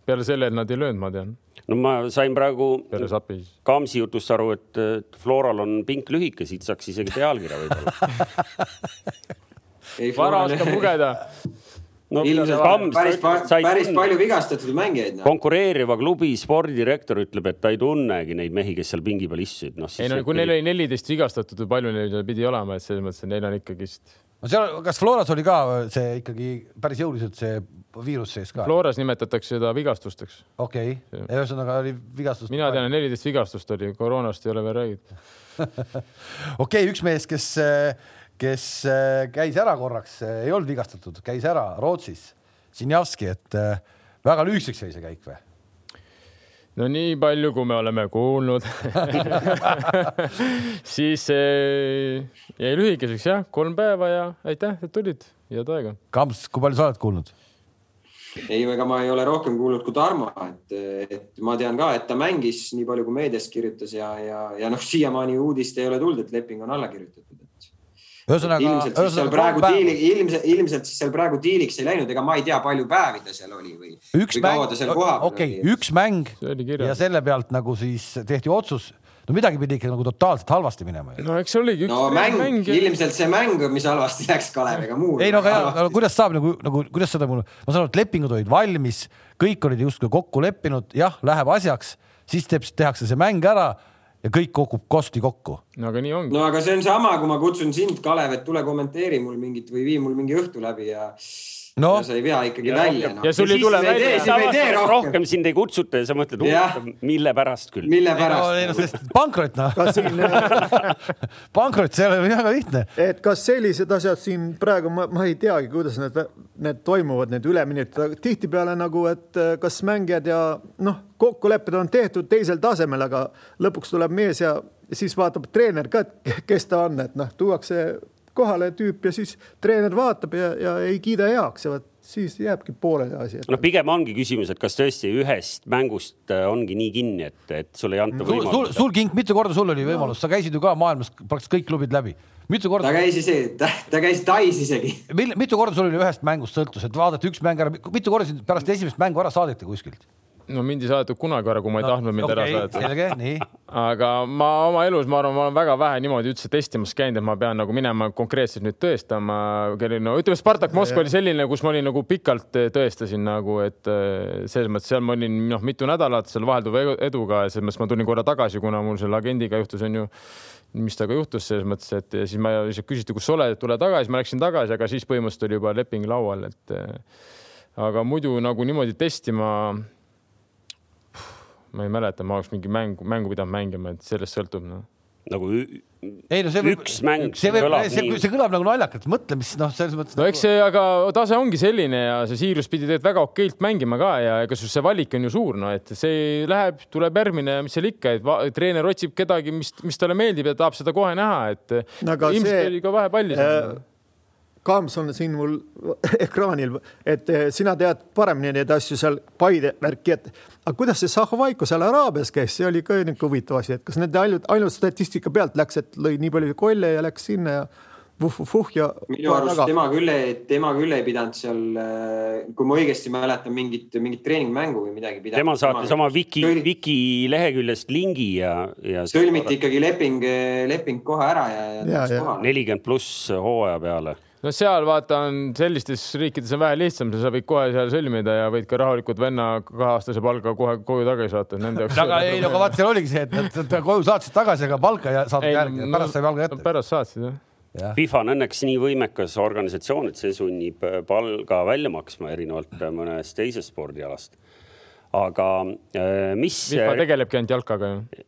[SPEAKER 4] peale selle, et nad ei löönud, ma tean.
[SPEAKER 3] no ma sain praegu Kaamsi jutust aru, et Floral on pink lühike, siit saaks isegi pealkirja võib-olla
[SPEAKER 4] vara oskab lugeda
[SPEAKER 2] no ilmselt Kams, päris, päris palju vigastatud mängijaid no..
[SPEAKER 3] konkureeriva klubi spordidirektor ütleb, et ta ei tunnegi neid mehi, kes seal pingi peal istusid
[SPEAKER 4] no,. ei no kui neil oli neliteist vigastatud või palju neil pidi olema, et selles mõttes, et neil on ikkagist
[SPEAKER 1] no seal, kas Floras oli ka see ikkagi päris jõuliselt see viirus sees ka?
[SPEAKER 4] Floras nimetatakse seda vigastusteks.
[SPEAKER 1] okei okay., ühesõnaga oli vigastus.
[SPEAKER 4] mina tean, neliteist vigastust oli, koroonast ei ole veel räägitud [laughs]
[SPEAKER 1] okei okay,, üks mees, kes, kes käis ära korraks, ei olnud vigastatud, käis ära Rootsis, Sinjavski, et väga lühikeseks jäi see käik või?
[SPEAKER 4] No nii palju, kui me oleme kuulnud [laughs] siis äh, jäi lühikeseks jah, kolm päeva ja aitäh, et tulid, head aega.
[SPEAKER 1] Kamps, kui palju sa oled kuulnud?
[SPEAKER 2] ei, ega ma ei ole rohkem kuulnud kui Tarmo, et, et ma tean ka, et ta mängis nii palju, kui meediast kirjutas ja, ja, ja noh, siiamaani uudist ei ole tulnud, et leping on alla kirjutatud. Ühesõnaga, ilmselt siis seal praegu diili, ilmselt, ilmselt siis seal praegu diiliks ei läinud, ega ma ei tea, palju päevi ta seal oli või,
[SPEAKER 1] või kaua ta seal kohapeal okay, oli. üks mäng ja selle pealt nagu siis tehti otsus no midagi pidi ikka nagu totaalselt halvasti minema.
[SPEAKER 4] no eks see oligi.
[SPEAKER 2] no mäng, mäng, ilmselt see mäng, mis halvasti läks Kaleviga, muu.
[SPEAKER 1] ei no aga kuidas saab nagu, nagu kuidas seda mul, ma saan aru, et lepingud olid valmis, kõik olid justkui kokku leppinud, jah, läheb asjaks, siis teeb, tehakse see mäng ära ja kõik kukub kosti kokku.
[SPEAKER 4] no aga nii ongi.
[SPEAKER 2] no aga see on sama, kui ma kutsun sind, Kalev, et tule kommenteeri mul mingit või vii mul mingi õhtu läbi ja no. sa ei vea ikkagi ja välja
[SPEAKER 4] no.. ja sul ei tule
[SPEAKER 3] välja. rohkem sind ei kutsuta ja sa mõtled, mille pärast küll.
[SPEAKER 2] mille pärast?
[SPEAKER 1] ei no sest pankrot noh. [laughs] pankrot, see ei ole väga lihtne.
[SPEAKER 5] et kas sellised asjad siin praegu ma, ma ei teagi, kuidas need, need toimuvad, need üleminekud, tihtipeale nagu, et eh, kas mängijad ja noh, kokkulepped on tehtud teisel tasemel, aga lõpuks tuleb mees ja siis vaatab treener ka, et kes ta on, et noh, tuuakse kohale tüüp ja siis treener vaatab ja, ja ei kiida heaks ja vot siis jääbki pooleli asi.
[SPEAKER 3] noh, pigem ongi küsimus, et kas tõesti ühest mängust äh, ongi nii kinni, et, et sul ei anta võimalust.
[SPEAKER 1] sul, sul, Kink, mitu korda sul oli võimalus, sa käisid ju ka maailmas praktiliselt kõik klubid läbi. mitu korda?
[SPEAKER 2] ta käis ise, ta, ta käis Tais isegi.
[SPEAKER 1] mitu korda sul oli ühest mängust sõltus, et vaadati üks mäng ära, mitu korda sind pärast esimest mängu ära saadeti kuskilt?
[SPEAKER 4] No mind ei saadetud kunagi ära, kui ma ei no, tahtnud mind okay, ära
[SPEAKER 1] nii.
[SPEAKER 4] aga ma oma elus, ma arvan, ma olen väga vähe niimoodi üldse testimas käinud, et ma pean nagu minema konkreetselt nüüd tõestama. no ütleme, Spartak Moskva oli selline, kus ma olin nagu pikalt eh, tõestasin nagu, et eh, selles mõttes seal ma olin noh, mitu nädalat seal vahelduva eduga ja selles mõttes ma tulin korra tagasi, kuna mul selle agendiga juhtus, on ju mis temaga juhtus selles mõttes, et siis ma lihtsalt küsiti, kus sa oled, tule tagasi, ma läksin tagasi, aga siis põhimõtteliselt oli juba leping laual, et eh, aga muidu nagu niimoodi testima ma ei mäleta, ma oleks mingi mängu, mängu pidanud mängima, et sellest sõltub noh
[SPEAKER 3] nagu ei no see võib, üks mäng.
[SPEAKER 1] see võib, see, see kõlab nagu naljakalt, mõtle, mis noh, selles mõttes.
[SPEAKER 4] no nagu... eks see, aga tase ongi selline ja see Siirus pidi tegelikult väga okeilt mängima ka ja ega sul see valik on ju suur, no et see läheb, tuleb järgmine, mis seal ikka, et treener otsib kedagi, mis, mis talle meeldib ja tahab seda kohe näha, et no, ilmselt see... oli ka vahepalli seal äh
[SPEAKER 5] Kams on siin mul [laughs] ekraanil, et eh, sina tead paremini neid asju seal Paide värki, et aga kuidas see Zahhovaiko seal Araabias käis, see oli ka niisugune huvitav asi, et kas nende ainult, ainult statistika pealt läks, et lõi nii palju kolle ja läks sinna ja vuh-vuh-vuh ja.
[SPEAKER 2] minu arust väga... tema küll ei, tema küll ei pidanud seal, eh, kui ma õigesti mäletan, mingit, mingit treeningmängu või midagi pidanud.
[SPEAKER 3] tema saatis oma Wiki, Wiki leheküljest lingi ja, ja.
[SPEAKER 2] sõlmiti ikkagi leping, leping kohe ära ja,
[SPEAKER 3] ja, ja. nelikümmend pluss hooaja peale
[SPEAKER 4] no seal vaata on sellistes riikides on vähe lihtsam, sa võid kohe seal sõlmida ja võid ka rahulikult venna kaheaastase palga kohe koju tagasi saata.
[SPEAKER 1] aga ei, no aga vaata, seal oligi see, et nad koju saatsid tagasi, aga palka ei saanud järgi, pärast sai palga ette.
[SPEAKER 4] pärast saatsid jah
[SPEAKER 3] Ja. FIFA on õnneks nii võimekas organisatsioon, et see sunnib palga välja maksma erinevalt mõnest teisest spordialast. aga äh, mis.
[SPEAKER 4] FIFA tegelebki ainult jalkaga ju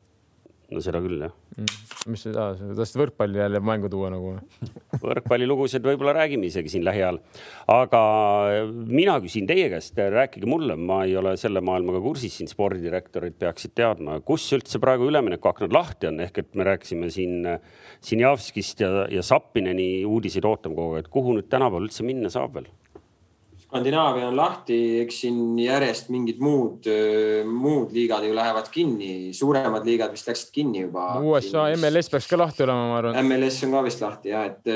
[SPEAKER 3] no seda küll jah
[SPEAKER 4] mm.. mis sa tahad, tahtsid võrkpalli jälle mängu tuua nagu? [laughs]
[SPEAKER 3] võrkpallilugusid võib-olla räägime isegi siin lähiajal. aga mina küsin teie käest, rääkige mulle, ma ei ole selle maailmaga kursis, siin spordidirektorid peaksid teadma, kus üldse praegu üleminekuaknad lahti on, ehk et me rääkisime siin Sinjavskist ja, ja Sappineni uudiseid ootame kogu aeg, et kuhu nüüd tänapäeval üldse minna saab veel?
[SPEAKER 2] Skandinaavia on lahti, eks siin järjest mingid muud, muud liigad ju lähevad kinni, suuremad liigad vist läksid kinni juba.
[SPEAKER 4] USA MLS peaks ka lahti olema, ma arvan.
[SPEAKER 2] MLS on ka vist lahti ja, et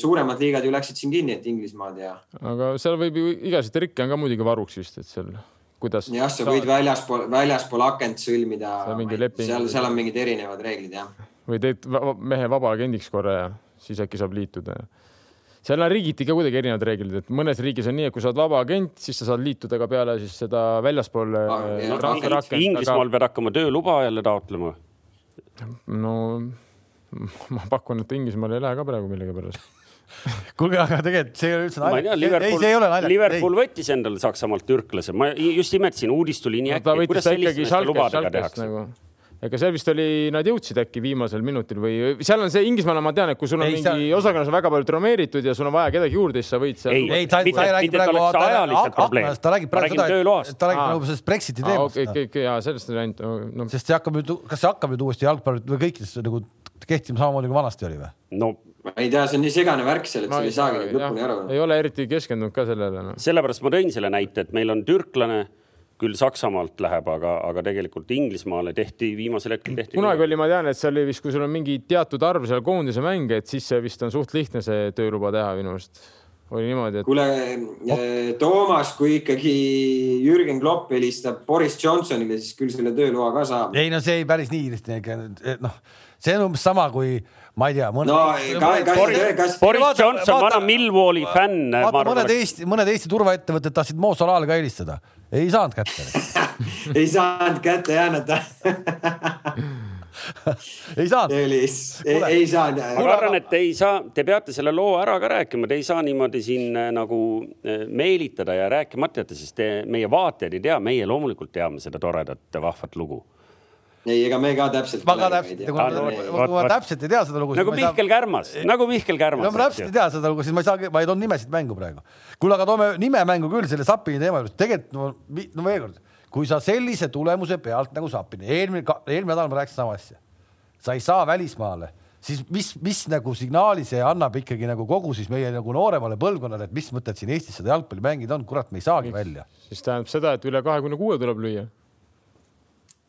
[SPEAKER 2] suuremad liigad ju läksid siin kinni, et Inglismaad ja.
[SPEAKER 4] aga seal võib ju igasuguseid trikke on ka muidugi varuks vist, et seal kuidas.
[SPEAKER 2] jah, sa võid väljaspool, väljaspool akent sõlmida. seal, seal on mingid erinevad reeglid jah.
[SPEAKER 4] või teed mehe vabaagendiks korra ja siis äkki saab liituda seal on riigiti ka kuidagi erinevad reeglid, et mõnes riigis on nii, et kui sa oled vaba agent, siis sa saad liituda ka peale siis seda väljaspool
[SPEAKER 3] ah,. Inglismaal aga... pead hakkama tööluba jälle taotlema.
[SPEAKER 4] no ma pakun, et Inglismaal ei lähe ka praegu millegipärast [laughs]
[SPEAKER 1] kuulge, aga tegelikult see ei ole üldse
[SPEAKER 3] naljakas. ei, see ei ole naljakas. Liverpool ei. võttis endale Saksamaalt türklase, ma just imetasin, uudis tuli nii äkki
[SPEAKER 4] no,. kuidas selliste lubadega tehakse? Nagu ega seal vist oli, nad jõudsid äkki viimasel minutil või seal on see Inglismaal ma tean, et kui sul on ei, mingi seal... osakonnas on väga palju traumeeritud ja sul on vaja kedagi juurde, siis sa võid seal.
[SPEAKER 1] ei, ei, ta, ta ei räägi praegu aknast, ta räägib praegu seda, ta räägib nagu sellest Brexiti teemast.
[SPEAKER 4] okei, okei, okei, jaa, sellest oli ainult
[SPEAKER 1] no.. sest see hakkab nüüd, kas see hakkab nüüd uuesti jalgpalli või kõikides nagu kehtima samamoodi kui vanasti oli või?
[SPEAKER 3] no
[SPEAKER 2] ma ei tea, see on nii segane värk seal, et sa ei saagi lõpuni aru.
[SPEAKER 4] ei ole eriti keskendunud ka sellele no..
[SPEAKER 3] sellepärast ma tõin selle näite, et meil on türklane, küll Saksamaalt läheb, aga, aga tegelikult Inglismaale tehti viimasel hetkel tehti.
[SPEAKER 4] kunagi oli, ma tean, et see oli vist, kui sul on mingi teatud arv seal koondise mänge, et siis see vist on suht lihtne see tööluba teha minu meelest oli niimoodi, et.
[SPEAKER 2] kuule oh., Toomas, kui ikkagi Jürgen Klopp helistab Boris Johnsonile, siis küll selle tööloa ka saab.
[SPEAKER 1] ei no see ei päris nii lihtne, noh, see on umbes sama, kui ma ei tea mõne....
[SPEAKER 2] no kas, kas,
[SPEAKER 3] Boris, kas... Boris Johnson, vana Millwalli fänn.
[SPEAKER 1] mõned Eesti, mõned Eesti turvaettevõtted tahtsid Mo Salale ka helistada, ei saanud kätte [laughs]
[SPEAKER 2] ei saanud kätte jäänata [laughs]
[SPEAKER 1] ei saanud.
[SPEAKER 2] ei, ei saanud.
[SPEAKER 3] ma arvan, et ei saa, te peate selle loo ära ka rääkima, te ei saa niimoodi siin äh, nagu äh, meelitada ja rääkimata jätta, sest te, meie vaatajad ei tea, meie loomulikult teame seda toredat vahvat lugu
[SPEAKER 2] ei, ega me ka täpselt.
[SPEAKER 1] ma ka täpselt, kui ma, ma täpselt ei tea seda lugu.
[SPEAKER 3] nagu Mihkel Kärmas, nagu Mihkel Kärmas.
[SPEAKER 1] no ma täpselt ei tea seda lugu, siis ma ei saa, ma ei toonud nimesid mängu praegu. kuule, aga toome nime mängu küll selle Sapini teema juures, tegelikult no, no veel kord kui sa sellise tulemuse pealt nagu Sapini, eelmine, eelmine nädal ma rääkisin sama asja, sa ei saa välismaale, siis mis, mis nagu signaali see annab ikkagi nagu kogu siis meie nagu nooremale põlvkonnale, et mis mõtet siin Eestis seda jalgpalli mängida on, kurat, me ei saagi välja.
[SPEAKER 4] siis tähendab seda, et üle kahekümne kuue tuleb lüüa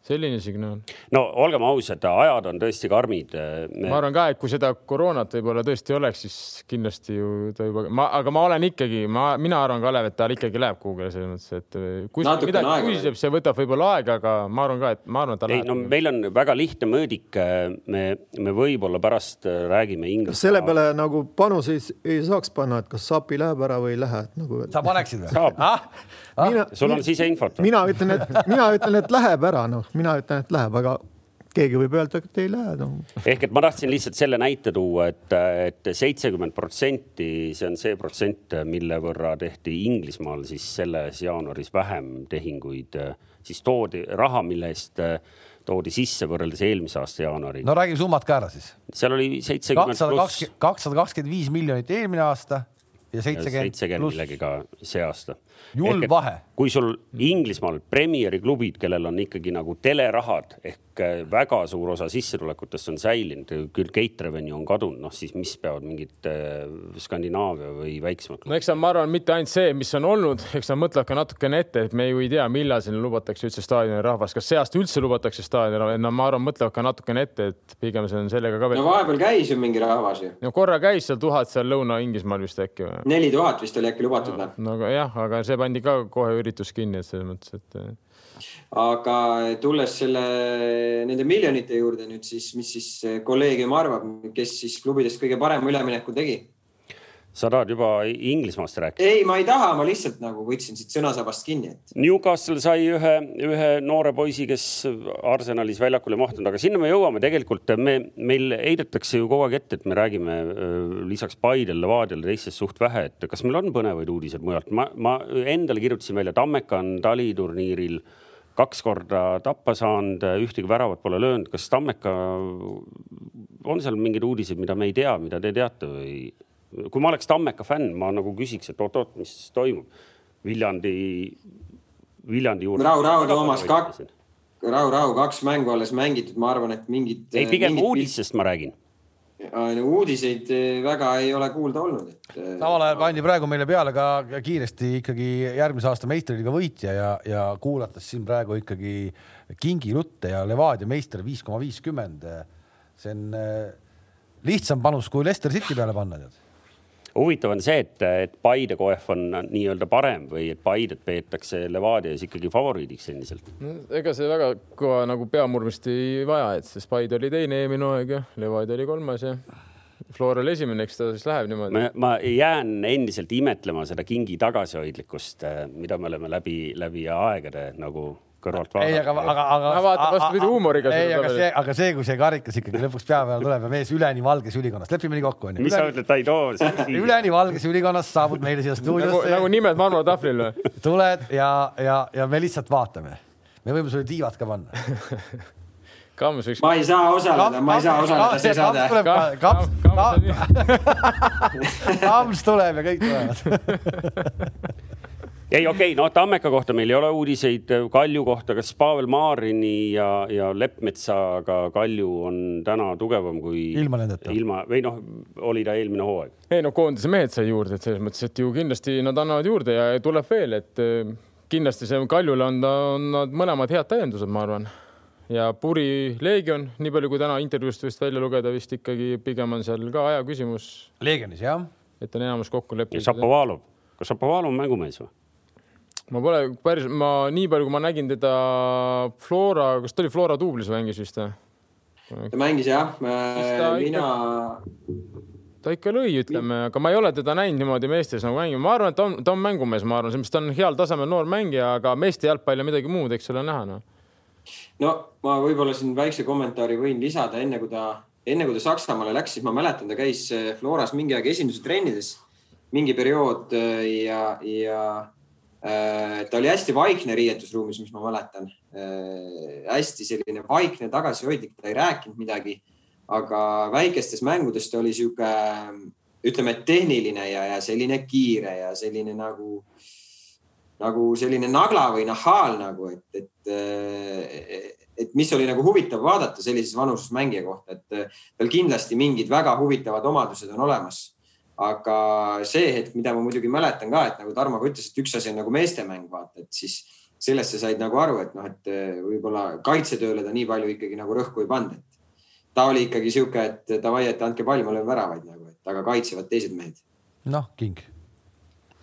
[SPEAKER 4] selline signaal.
[SPEAKER 3] no olgem ausad, ajad on tõesti karmid
[SPEAKER 4] Me.... ma arvan ka, et kui seda koroonat võib-olla tõesti oleks, siis kindlasti ju ta juba, ma, aga ma olen ikkagi, ma, mina arvan, Kalev, et tal ikkagi läheb kuhugile selles mõttes, et kui midagi küsib, see võtab võib-olla aega, aga ma arvan ka, et ma arvan, et ta
[SPEAKER 3] ei,
[SPEAKER 4] läheb.
[SPEAKER 3] no meil on väga lihtne mõõdik. me, me võib-olla pärast räägime inglise.
[SPEAKER 5] selle peale nagu panus ei, ei saaks panna, et kas Sapi läheb ära või ei lähe, et nagu.
[SPEAKER 1] sa paneksid või?
[SPEAKER 3] saab ah?. Ah? sul on siseinfot.
[SPEAKER 5] mina ütlen, et mina ütlen, et läheb ära, noh mina ütlen, et läheb, aga keegi võib öelda, et ei lähe no..
[SPEAKER 3] ehk et ma tahtsin lihtsalt selle näite tuua, et, et seitsekümmend protsenti, see on see protsent, mille võrra tehti Inglismaal siis selles jaanuaris vähem tehinguid, siis toodi raha, mille eest toodi sisse võrreldes eelmise aasta jaanuariga.
[SPEAKER 1] no räägime summad ka ära siis.
[SPEAKER 3] seal oli seitsekümmend pluss.
[SPEAKER 1] kakssada kakskümmend viis miljonit eelmine aasta ja seitsekümmend
[SPEAKER 3] pluss. millegagi see aasta
[SPEAKER 1] julm vahe.
[SPEAKER 3] kui sul Inglismaal Premieri klubid, kellel on ikkagi nagu telerahad ehk väga suur osa sissetulekutest on säilinud, küll gate revenue on kadunud, noh siis mis peavad mingid äh, Skandinaavia või väiksemad
[SPEAKER 4] no eks ma arvan, mitte ainult see, mis on olnud, eks nad mõtlevad ka natukene ette, et me ju ei tea, millal sinna lubatakse üldse staadioni rahvas, kas see aasta üldse lubatakse staadioni rahvas, no ma arvan, mõtlevad ka natukene ette, et pigem see on sellega ka
[SPEAKER 2] veel. no vahepeal käis ju mingi rahvas ju.
[SPEAKER 4] no korra käis seal tuhat seal Lõuna-Inglismaal vist äkki või?
[SPEAKER 2] neli tuhat vist oli äkki lubatud no,?
[SPEAKER 4] no aga jah, aga see pandi ka kohe üritus kinni, et selles mõttes, et.
[SPEAKER 2] aga tulles selle, nende miljonite juurde nüüd siis, mis siis kolleegium arvab, kes siis klubidest kõige parema ülemineku tegi?
[SPEAKER 3] Sa tahad juba Inglismaast rääkida?
[SPEAKER 2] ei, ma ei taha, ma lihtsalt nagu võtsin siit sõnasabast kinni et....
[SPEAKER 3] Newcastle sai ühe, ühe noore poisi, kes Arsenalis väljakule ei mahtunud, aga sinna me jõuame tegelikult, me, meil heidetakse ju kogu aeg ette, et me räägime lisaks Paidel, Levadial ja teistest suht vähe, et kas meil on põnevaid uudiseid mujalt. ma, ma endale kirjutasin välja, Tammeka on taliturniiril kaks korda tappa saanud, ühtegi väravat pole löönud. kas Tammeka, on seal mingeid uudiseid, mida me ei tea, mida te teate või? Kui ma oleks Tammeka fänn, ma nagu küsiks, et oot-oot, mis toimub. Viljandi, Viljandi juurde.
[SPEAKER 2] rahu, rahu, Toomas, kaks, rahu, rahu, kaks mängu alles mängitud, ma arvan, et mingid.
[SPEAKER 3] ei, pigem uudistest ma räägin
[SPEAKER 2] uudiseid eh, väga ei ole kuulda olnud, et.
[SPEAKER 1] Samal ajal pandi praegu meile peale ka kiiresti ikkagi järgmise aasta meistriliiga võitja ja, ja kuulates siin praegu ikkagi Kingi Rutte ja Levadia meister viis koma viiskümmend. see on lihtsam panus kui Leicester City peale panna, tead
[SPEAKER 3] huvitav on see, et, et Paide koef on nii-öelda parem või et Paidet peetakse Levadias ikkagi favoriidiks endiselt
[SPEAKER 4] no,? ega see väga kõva nagu peamurdmist ei vaja, et sest Paide oli teine eelmine hooaeg ja Levadia oli kolmas ja Flora oli esimene, eks ta siis läheb niimoodi.
[SPEAKER 3] ma jään endiselt imetlema seda kingi tagasihoidlikkust, mida me oleme läbi, läbi aegade nagu kõrvalt vaadata.
[SPEAKER 1] ei, aga, aga, aga.
[SPEAKER 4] ma vaatan vastupidi huumoriga.
[SPEAKER 1] ei, aga see, aga see, kui see karikas ikkagi lõpuks pea peale tuleb ja mees üleni valges ülikonnast, lepime nii kokku onju.
[SPEAKER 3] mis sa ütled, ta ei too?
[SPEAKER 1] üleni valges ülikonnast saabud meile siia stuudiosse
[SPEAKER 4] nagu, nagu nimed marmortahvlil või? [laughs]
[SPEAKER 1] tuled ja, ja, ja me lihtsalt vaatame. me võime sulle tiivad ka panna [laughs]
[SPEAKER 4] Kams võiks.
[SPEAKER 2] ma ei saa osaleda, ma ei saa osaleda, see saade.
[SPEAKER 1] Kams [laughs] tuleb ja kõik tulevad
[SPEAKER 3] ei, okei okay,, no Tammeka kohta meil ei ole uudiseid, Kalju kohta, kas Pavel Maarini ja, ja Leppmetsaga Kalju on täna tugevam kui
[SPEAKER 1] ilma nendeta,
[SPEAKER 3] ilma või noh, oli ta eelmine hooaeg?
[SPEAKER 4] ei no koondise mehed sai juurde, et selles mõttes, et ju kindlasti nad annavad juurde ja tuleb veel, et eh, kindlasti see Kaljule on, on nad mõlemad head täiendused, ma arvan ja Puri Leegion, nii palju kui täna intervjuust vist välja lugeda, vist ikkagi pigem on seal ka aja küsimus.
[SPEAKER 1] Leegionis jah.
[SPEAKER 4] et on enamus kokku leppinud.
[SPEAKER 3] ja Šapovalov, kas Šapovalov on mängumees või?
[SPEAKER 4] Ma pole päris, ma nii palju, kui ma nägin teda Flora, kas ta oli Flora duublis mängis vist või?
[SPEAKER 2] ta mängis jah, mina
[SPEAKER 4] ta ikka lõi, ütleme, aga ma ei ole teda näinud niimoodi meestes nagu mängima, ma arvan, et ta on, ta on mängumees, ma arvan, ta on heal tasemel noor mängija, aga meeste jalgpall ja midagi muud, eks ole näha noh.
[SPEAKER 2] No ma võib-olla siin väikse kommentaari võin lisada, enne kui ta, enne kui ta Saksamaale läks, siis ma mäletan, ta käis äh, Floras mingi aeg esimese trennides, mingi periood äh, ja, ja ta oli hästi vaikne riietusruumis, mis ma mäletan äh,. hästi selline vaikne, tagasihoidlik, ta ei rääkinud midagi. aga väikestes mängudes ta oli sihuke, ütleme, tehniline ja, ja selline kiire ja selline nagu äh, nagu selline nagla või nahaal nagu, et, et, et mis oli nagu huvitav vaadata sellises vanuses mängija kohta, et tal kindlasti mingid väga huvitavad omadused on olemas. Aga see hetk, mida ma muidugi mäletan ka, et nagu Tarmo ka ütles, et üks asi on nagu meestemäng, vaata, et siis sellest sa said nagu aru, et noh, et võib-olla kaitsetööle ta nii palju ikkagi nagu rõhku ei pannud, et ta oli ikkagi sihuke, et davai, et andke pall, ma löön väravaid nagu, et aga kaitsevad teised mehed.
[SPEAKER 1] noh, king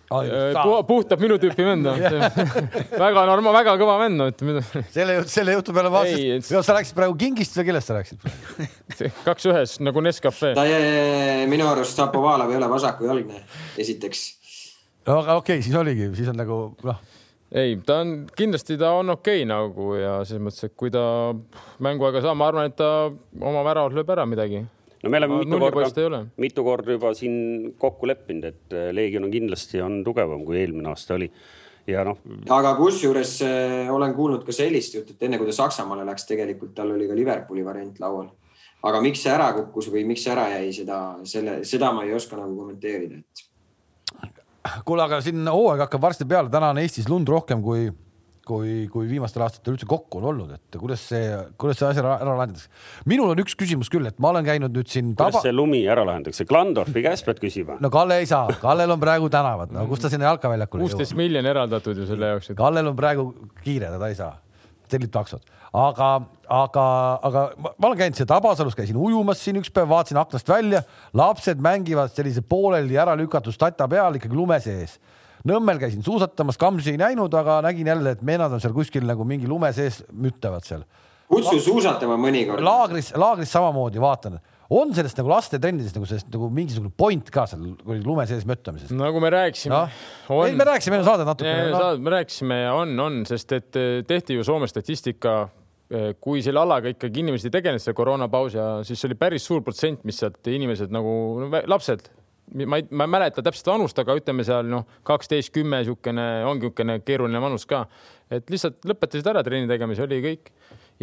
[SPEAKER 4] puhtalt minu tüüpi vend on [laughs] väga norma-, väga kõva vend no ütleme.
[SPEAKER 1] selle, selle jutu peale vaatasid, sa rääkisid praegu kingist või kellest sa rääkisid?
[SPEAKER 4] kaks ühes nagu Nescafe.
[SPEAKER 2] ta minu arust Šapovalov ei ole vasakujalgne, esiteks.
[SPEAKER 1] no aga okei okay,, siis oligi, siis on nagu noh.
[SPEAKER 4] ei, ta on kindlasti, ta on okei okay, nagu ja selles mõttes, et kui ta mänguaega saab, ma arvan, et ta oma väravat lööb ära midagi
[SPEAKER 3] no me oleme mitu korda, mitu korda juba siin kokku leppinud, et äh, Leegion on kindlasti on tugevam kui eelmine aasta oli ja noh.
[SPEAKER 2] aga kusjuures äh, olen kuulnud ka sellist juttu, et enne kui ta Saksamaale läks, tegelikult tal oli ka Liverpooli variant laual. aga miks see ära kukkus või miks see ära jäi, seda, selle, seda ma ei oska nagu kommenteerida, et.
[SPEAKER 1] kuule, aga siin hooaeg hakkab varsti peale, täna on Eestis lund rohkem kui kui, kui viimastel aastatel üldse kokku on olnud, et kuidas see, kuidas see asi ära, ära lahendatakse. minul on üks küsimus küll, et ma olen käinud nüüd siin
[SPEAKER 3] taba.... kuidas see lumi ära lahendatakse, Klandorfi käest pead küsima?
[SPEAKER 1] no Kalle ei saa, Kallel on praegu tänavad, no kus ta sinna jalkaväljakule
[SPEAKER 4] jõuab? kuusteist miljonit eraldatud ju selle jaoks
[SPEAKER 1] et.... Kallel on praegu kiire, ta ei saa, tellib taksot, aga, aga, aga ma olen käinud siin Tabasalus, käisin ujumas siin üks päev, vaatasin aknast välja, lapsed mängivad sellise pooleli ära lükatud stata peal ikkagi lume sees Nõmmel käisin suusatamas, Kamsi ei näinud, aga nägin jälle, et meenad on seal kuskil nagu mingi lume sees müttavad seal.
[SPEAKER 2] kutsu suusatama mõnikord.
[SPEAKER 1] laagris, laagris samamoodi vaatan, on sellest nagu lastetrennides nagu sellest nagu mingisugune point ka seal lume sees möttamises?
[SPEAKER 4] nagu me rääkisime
[SPEAKER 1] no.. ei, me rääkisime enne saadet natuke.
[SPEAKER 4] No. me rääkisime ja on, on, sest et eh, tehti ju Soome statistika eh, kui selle alaga ikkagi inimesed ei tegelenud selle koroonapausi ja siis oli päris suur protsent, mis sealt inimesed nagu lapsed ma ei, ma ei mäleta täpselt vanust, aga ütleme seal noh, kaksteist, kümme, niisugune ongi niisugune keeruline vanus ka, et lihtsalt lõpetasid ära trenni tegemise, oli kõik.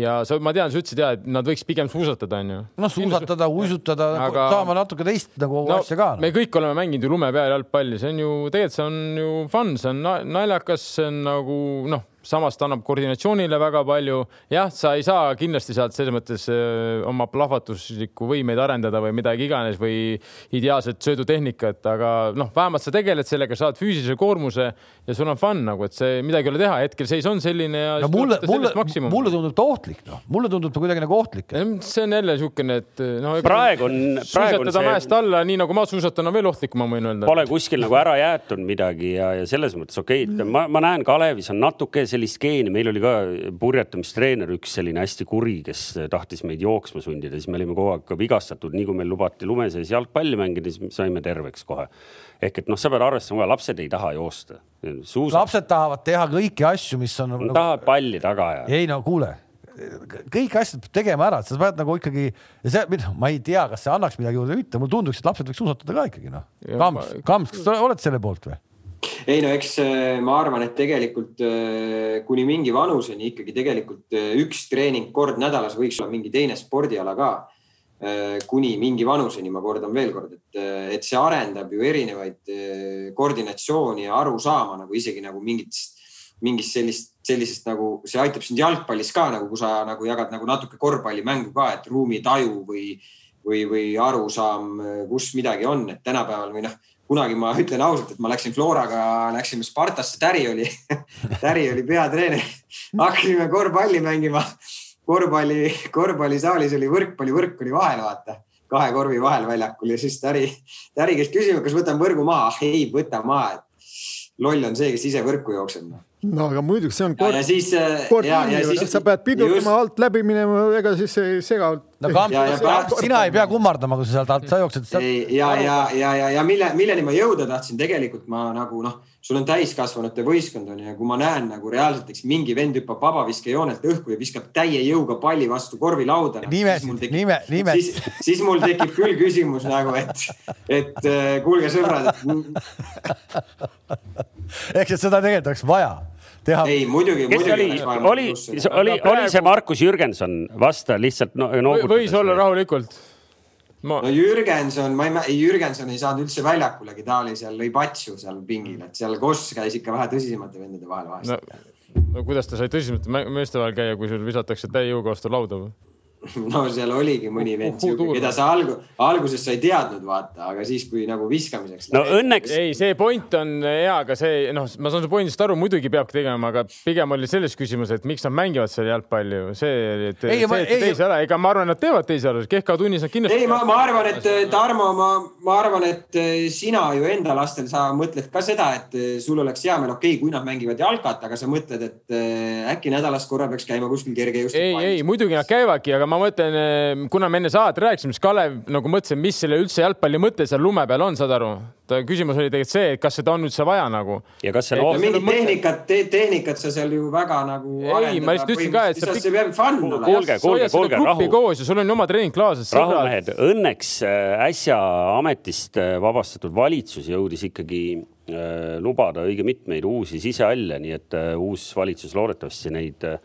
[SPEAKER 4] Ja sa, ma tean, sa ütlesid ja, et nad võiks pigem suusatada, onju.
[SPEAKER 1] noh, suusatada, uisutada aga..., saama natuke teist nagu no, asja ka
[SPEAKER 4] no.. me kõik oleme mänginud ju lume peal jalgpalli, see on ju tegelikult see on ju fun, see on naljakas, see on nagu noh samas ta annab koordinatsioonile väga palju. jah, sa ei saa kindlasti sealt selles mõttes oma plahvatuslikku võimeid arendada või midagi iganes või ideaalset söödutehnikat, aga noh, vähemalt sa tegeled sellega, saad füüsilise koormuse ja sul on fun nagu, et see midagi ei ole teha, hetkel seis on selline ja
[SPEAKER 1] no, mulle, mulle, mulle tundub ta ohtlik, noh, mulle tundub ta kuidagi nagu ohtlik.
[SPEAKER 4] see on jälle niisugune, et no.
[SPEAKER 3] praegu on, praegu
[SPEAKER 4] on see. mäest alla, nii nagu ma suusatan, on veel ohtlikum, ma võin öelda.
[SPEAKER 3] Pole kuskil nagu ära jäetud midagi ja, ja selles mõttes okei okay,, ma, ma näen Kalevis on natuke sellist geeni, meil oli ka purjetamistreener, üks selline hästi kuri, kes tahtis meid jooksma sundida, siis me olime kogu aeg ka vigastatud, nii kui meil lubati lume sees jalgpalli mängida, siis saime terveks kohe. ehk et noh, sa pead arvestama, lapsed ei taha joosta.
[SPEAKER 1] lapsed tahavad teha kõiki asju, mis on
[SPEAKER 3] nagu.... tahavad palli taga ja.
[SPEAKER 1] ei no kuule kõik asjad peab tegema ära, et sa pead nagu ikkagi, see, ma ei tea, kas see annaks midagi juurde või mitte, mulle tunduks, et lapsed võiks suusatada ka ikkagi noh. Kams, Kams, kas sa oled selle poolt või?
[SPEAKER 2] Ei no eks äh, ma arvan, et tegelikult äh, kuni mingi vanuseni ikkagi tegelikult äh, üks treening kord nädalas võiks olla mingi teine spordiala ka. kuni mingi vanuseni, ma kordan veel kord, et, et see arendab ju erinevaid koordinatsiooni ja arusaama nagu isegi nagu mingitest, mingist sellist, sellisest nagu see aitab sind jalgpallis ka nagu, kui sa nagu jagad nagu natuke korvpallimängu ka, et ruumitaju või, või, või arusaam, kus midagi on, et tänapäeval või noh kunagi ma ütlen ausalt, et ma läksin Floraga, läksime Spartasse, Täri oli [laughs] Täri oli peatreener. hakkasime korvpalli mängima. korvpalli, korvpallisaalis oli võrkpallivõrk oli vahel, vaata, kahe korvi vahel väljakul ja siis Täri, Täri käis küsima, kas võtan võrgu maha. ah ei, võta maha, et loll on see, kes ise võrku jookseb
[SPEAKER 5] no aga muidugi see on
[SPEAKER 2] kord. äh, ja, ja siis.
[SPEAKER 5] sa pead pidurdama alt läbi minema, ega siis ei sega.
[SPEAKER 1] no Kamp, sina ei pea kummardama, kui sa sealt alt, sa jooksed.
[SPEAKER 2] ja, ja, ja, ja, ja mille, milleni ma jõuda tahtsin, tegelikult ma nagu noh, sul on täiskasvanute võistkond on ju ja kui ma näen nagu reaalselt, eks mingi vend hüppab vabaviskejoonelt õhku ja viskab täie jõuga palli vastu korvilauda.
[SPEAKER 1] nimesid, nime, nimed.
[SPEAKER 2] siis, siis mul tekib küll küsimus nagu, et, et äh, kuulge sõbrad. [laughs]
[SPEAKER 1] ehk et seda tegelikult oleks vaja teha.
[SPEAKER 2] ei, muidugi,
[SPEAKER 3] muidugi. oli, oli, oli, oli see Markus Jürgenson, vasta lihtsalt no,.
[SPEAKER 4] võis olla rahulikult
[SPEAKER 2] ma... no Jürgenson, ma ei, Jürgenson ei saanud üldse väljakulegi, ta oli seal, lõi patsu seal pingil, et seal Koss käis ikka vähe tõsisemate vendade vahel vahest
[SPEAKER 4] no,. no kuidas ta sai tõsisemate meeste vahel käia, kui sul visatakse täie jõuga vastu lauda või? [laughs]
[SPEAKER 2] no seal oligi mõni vend siuke, keda sa algu, alguses sa ei teadnud, vaata, aga siis, kui nagu viskamiseks.
[SPEAKER 3] no läbi. õnneks.
[SPEAKER 4] ei, see point on hea, aga see noh, ma saan su pointist aru, muidugi peabki tegema, aga pigem oli selles küsimus, et miks nad mängivad seal jalgpalli ju, see, et ei, see, et see teise ära, ega ma arvan, nad teevad teise ära, Kehka tunnis nad kindlasti.
[SPEAKER 2] ei, ma, ma arvan, et Tarmo, ma, ma arvan, et eh, sina ju enda lastel, sa mõtled ka seda, et eh, sul oleks hea meel, okei okay,, kui nad mängivad jalkat, aga sa mõtled, et eh, äkki nädalas korra peaks käima kuskil kergejõustik.
[SPEAKER 4] ei, ei muidugi nad käivadki, aga ma mõtlen, eh, kuna me enne saadet rääkisime, siis Kalev nagu mõtlesin, mis selle üldse jalgpalli mõte seal lume peal on, saad aru? ta küsimus oli tegelikult see, et kas seda on üldse vaja nagu.
[SPEAKER 3] ja kas see
[SPEAKER 2] no, mingit tehnikat te,, tehnikat sa seal ju väga nagu.
[SPEAKER 4] ei, ma lihtsalt ütlesin ka, et
[SPEAKER 2] sa. see peab fun
[SPEAKER 3] olema. kuulge, kuulge, kuulge, rahu.
[SPEAKER 4] koos ja sul on oma treeningklaaslased.
[SPEAKER 3] rahumehed, õnneks äh, äsja ametist äh, vabastatud valitsus jõudis ikkagi äh, lubada õige mitmeid uusi sisehalle, nii et äh, uus valitsus loodetavasti neid äh,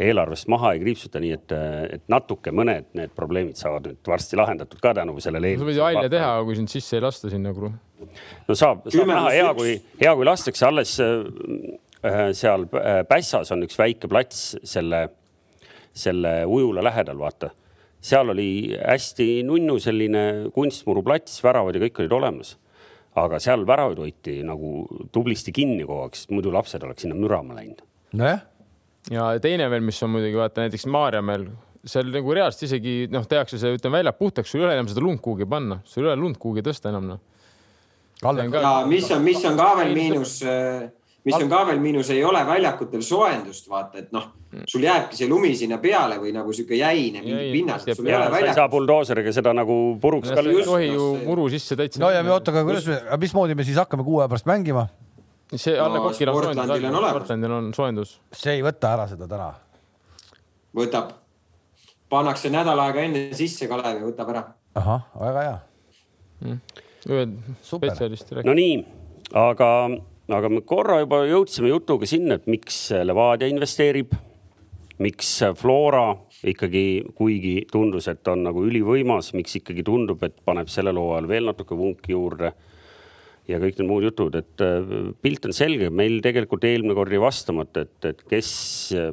[SPEAKER 3] eelarvest maha ei kriipsuta, nii et, et natuke mõned need probleemid saavad nüüd varsti lahendatud ka tänu sellele.
[SPEAKER 4] sa võid ju halle teha, kui sind sisse ei lasta sinna.
[SPEAKER 3] no saab, saab näha, hea kui, hea kui lastakse, alles äh, seal äh, Pässas on üks väike plats selle, selle ujula lähedal, vaata. seal oli hästi nunnu selline kunstmuruplats, väravad ja kõik olid olemas aga seal väravaid hoiti nagu tublisti kinni kogu aeg, sest muidu lapsed oleks sinna mürama läinud.
[SPEAKER 1] nojah
[SPEAKER 4] ja teine veel, mis on muidugi vaata näiteks Maarjamäel, seal nagu reaalselt isegi noh, tehakse see, ütleme välja puhtaks, sul ei ole enam seda lund kuhugi panna, sul ei ole lund kuhugi tõsta enam noh.
[SPEAKER 2] ja mis on, mis on ka veel miinus, mis on ka veel miinus, ei ole väljakutel soojendust, vaata, et noh, sul jääbki see lumi sinna peale või nagu sihuke jäine pinnas, et sul ei
[SPEAKER 3] saa buldooseriga seda nagu puruks
[SPEAKER 4] ka lüüa. ei tohi ju muru sisse täitsa.
[SPEAKER 1] no ja oota, aga kuidas, mismoodi me siis hakkame kuu aja pärast mängima?
[SPEAKER 4] See Alle no, Kokil on soojendus, Sportlandil on soojendus.
[SPEAKER 1] see ei võta ära seda täna?
[SPEAKER 2] võtab, pannakse nädal aega enne sisse Kalev ja võtab ära.
[SPEAKER 1] ahah, väga hea
[SPEAKER 4] mm.. ühed spetsialist
[SPEAKER 3] rääkis. no nii, aga, aga me korra juba jõudsime jutuga sinna, et miks Levadia investeerib, miks Flora ikkagi, kuigi tundus, et on nagu ülivõimas, miks ikkagi tundub, et paneb sellel hooajal veel natuke vunki juurde ja kõik need muud jutud, et äh, pilt on selge, meil tegelikult eelmine kord jäi vastamata, et, et kes,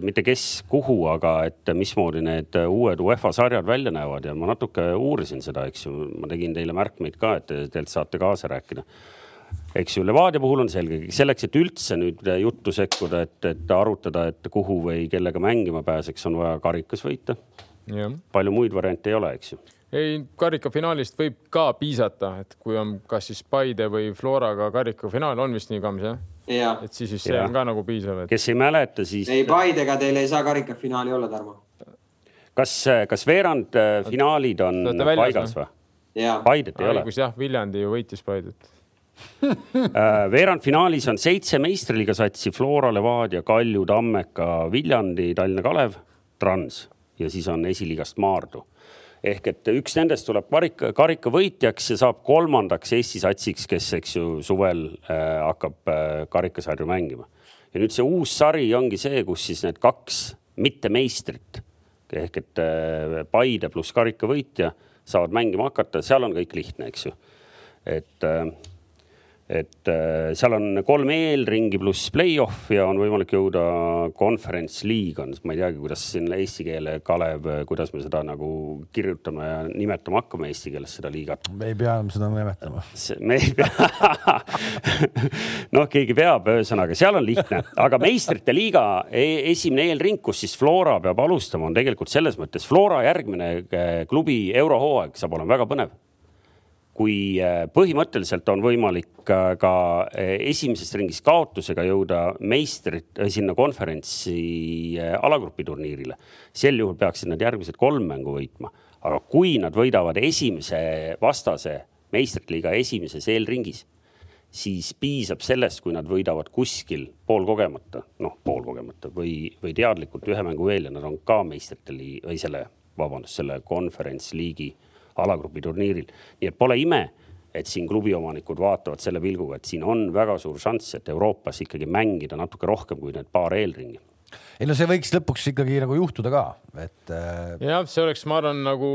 [SPEAKER 3] mitte kes, kuhu, aga et mismoodi need uued UEFA sarjad välja näevad ja ma natuke uurisin seda, eks ju, ma tegin teile märkmeid ka, et teilt saate kaasa rääkida. eks ju, Levadia puhul on selge, selleks, et üldse nüüd juttu sekkuda, et, et arutada, et kuhu või kellega mängima pääseks, on vaja karikas võita. Palju muid variante ei ole, eks ju
[SPEAKER 4] ei, karikafinaalist võib ka piisata, et kui on kas siis Paide või Floraga karikafinaal, on vist nii, Kams jah?
[SPEAKER 2] Ja.
[SPEAKER 4] et siis, siis see ja. on ka nagu piisav et....
[SPEAKER 3] kes ei mäleta, siis.
[SPEAKER 2] ei, Paidega teil ei saa karikafinaali olla, Tarmo.
[SPEAKER 3] kas, kas veerandfinaalid on paigas või? Paidet ei ole.
[SPEAKER 4] jah, Viljandi ju võitis Paidet [laughs]
[SPEAKER 3] äh, veerandfinaalis on seitse meistriliiga satsi Flora, Levadia, Kalju, Tammeka, Viljandi, Tallinna Kalev, Trans ja siis on esiliigast Maardu ehk et üks nendest tuleb karika, karika võitjaks ja saab kolmandaks Eesti satsiks, kes, eks ju, suvel äh, hakkab äh, karikasarju mängima. ja nüüd see uus sari ongi see, kus siis need kaks mittemeistrit ehk et äh, Paide pluss karikavõitja saavad mängima hakata, seal on kõik lihtne, eks ju. et äh, et äh, seal on kolm eelringi pluss play-off ja on võimalik jõuda conference league on, ma ei teagi, kuidas siin eesti keele, Kalev, kuidas me seda nagu kirjutame ja nimetama hakkame eesti keeles seda liigat.
[SPEAKER 1] me ei pea seda nimetama.
[SPEAKER 3] me ei pea [laughs] noh, keegi peab, ühesõnaga seal on lihtne, aga meistrite liiga e-, esimene eelring, kus siis Flora peab alustama, on tegelikult selles mõttes Flora järgmine äh, klubi eurohooaeg saab olema väga põnev kui äh, põhimõtteliselt on võimalik äh, ka äh, esimeses ringis kaotusega jõuda meistrit sinna konverentsi alagrupi turniirile, sel juhul peaksid nad järgmised kolm mängu võitma. aga kui nad võidavad esimese vastase meistrite liiga esimeses eelringis, siis piisab sellest, kui nad võidavad kuskil poolkogemata, noh, poolkogemata või, või teadlikult ühe mängu veel ja nad on ka meistrite liigi või selle, vabandust, selle konverentsliigi alagrupi turniiril. nii et pole ime, et siin klubiomanikud vaatavad selle pilguga, et siin on väga suur šanss, et Euroopas ikkagi mängida natuke rohkem kui need paar eelringi
[SPEAKER 1] ei no see võiks lõpuks ikkagi nagu juhtuda ka, et äh....
[SPEAKER 4] jah, see oleks, ma arvan, nagu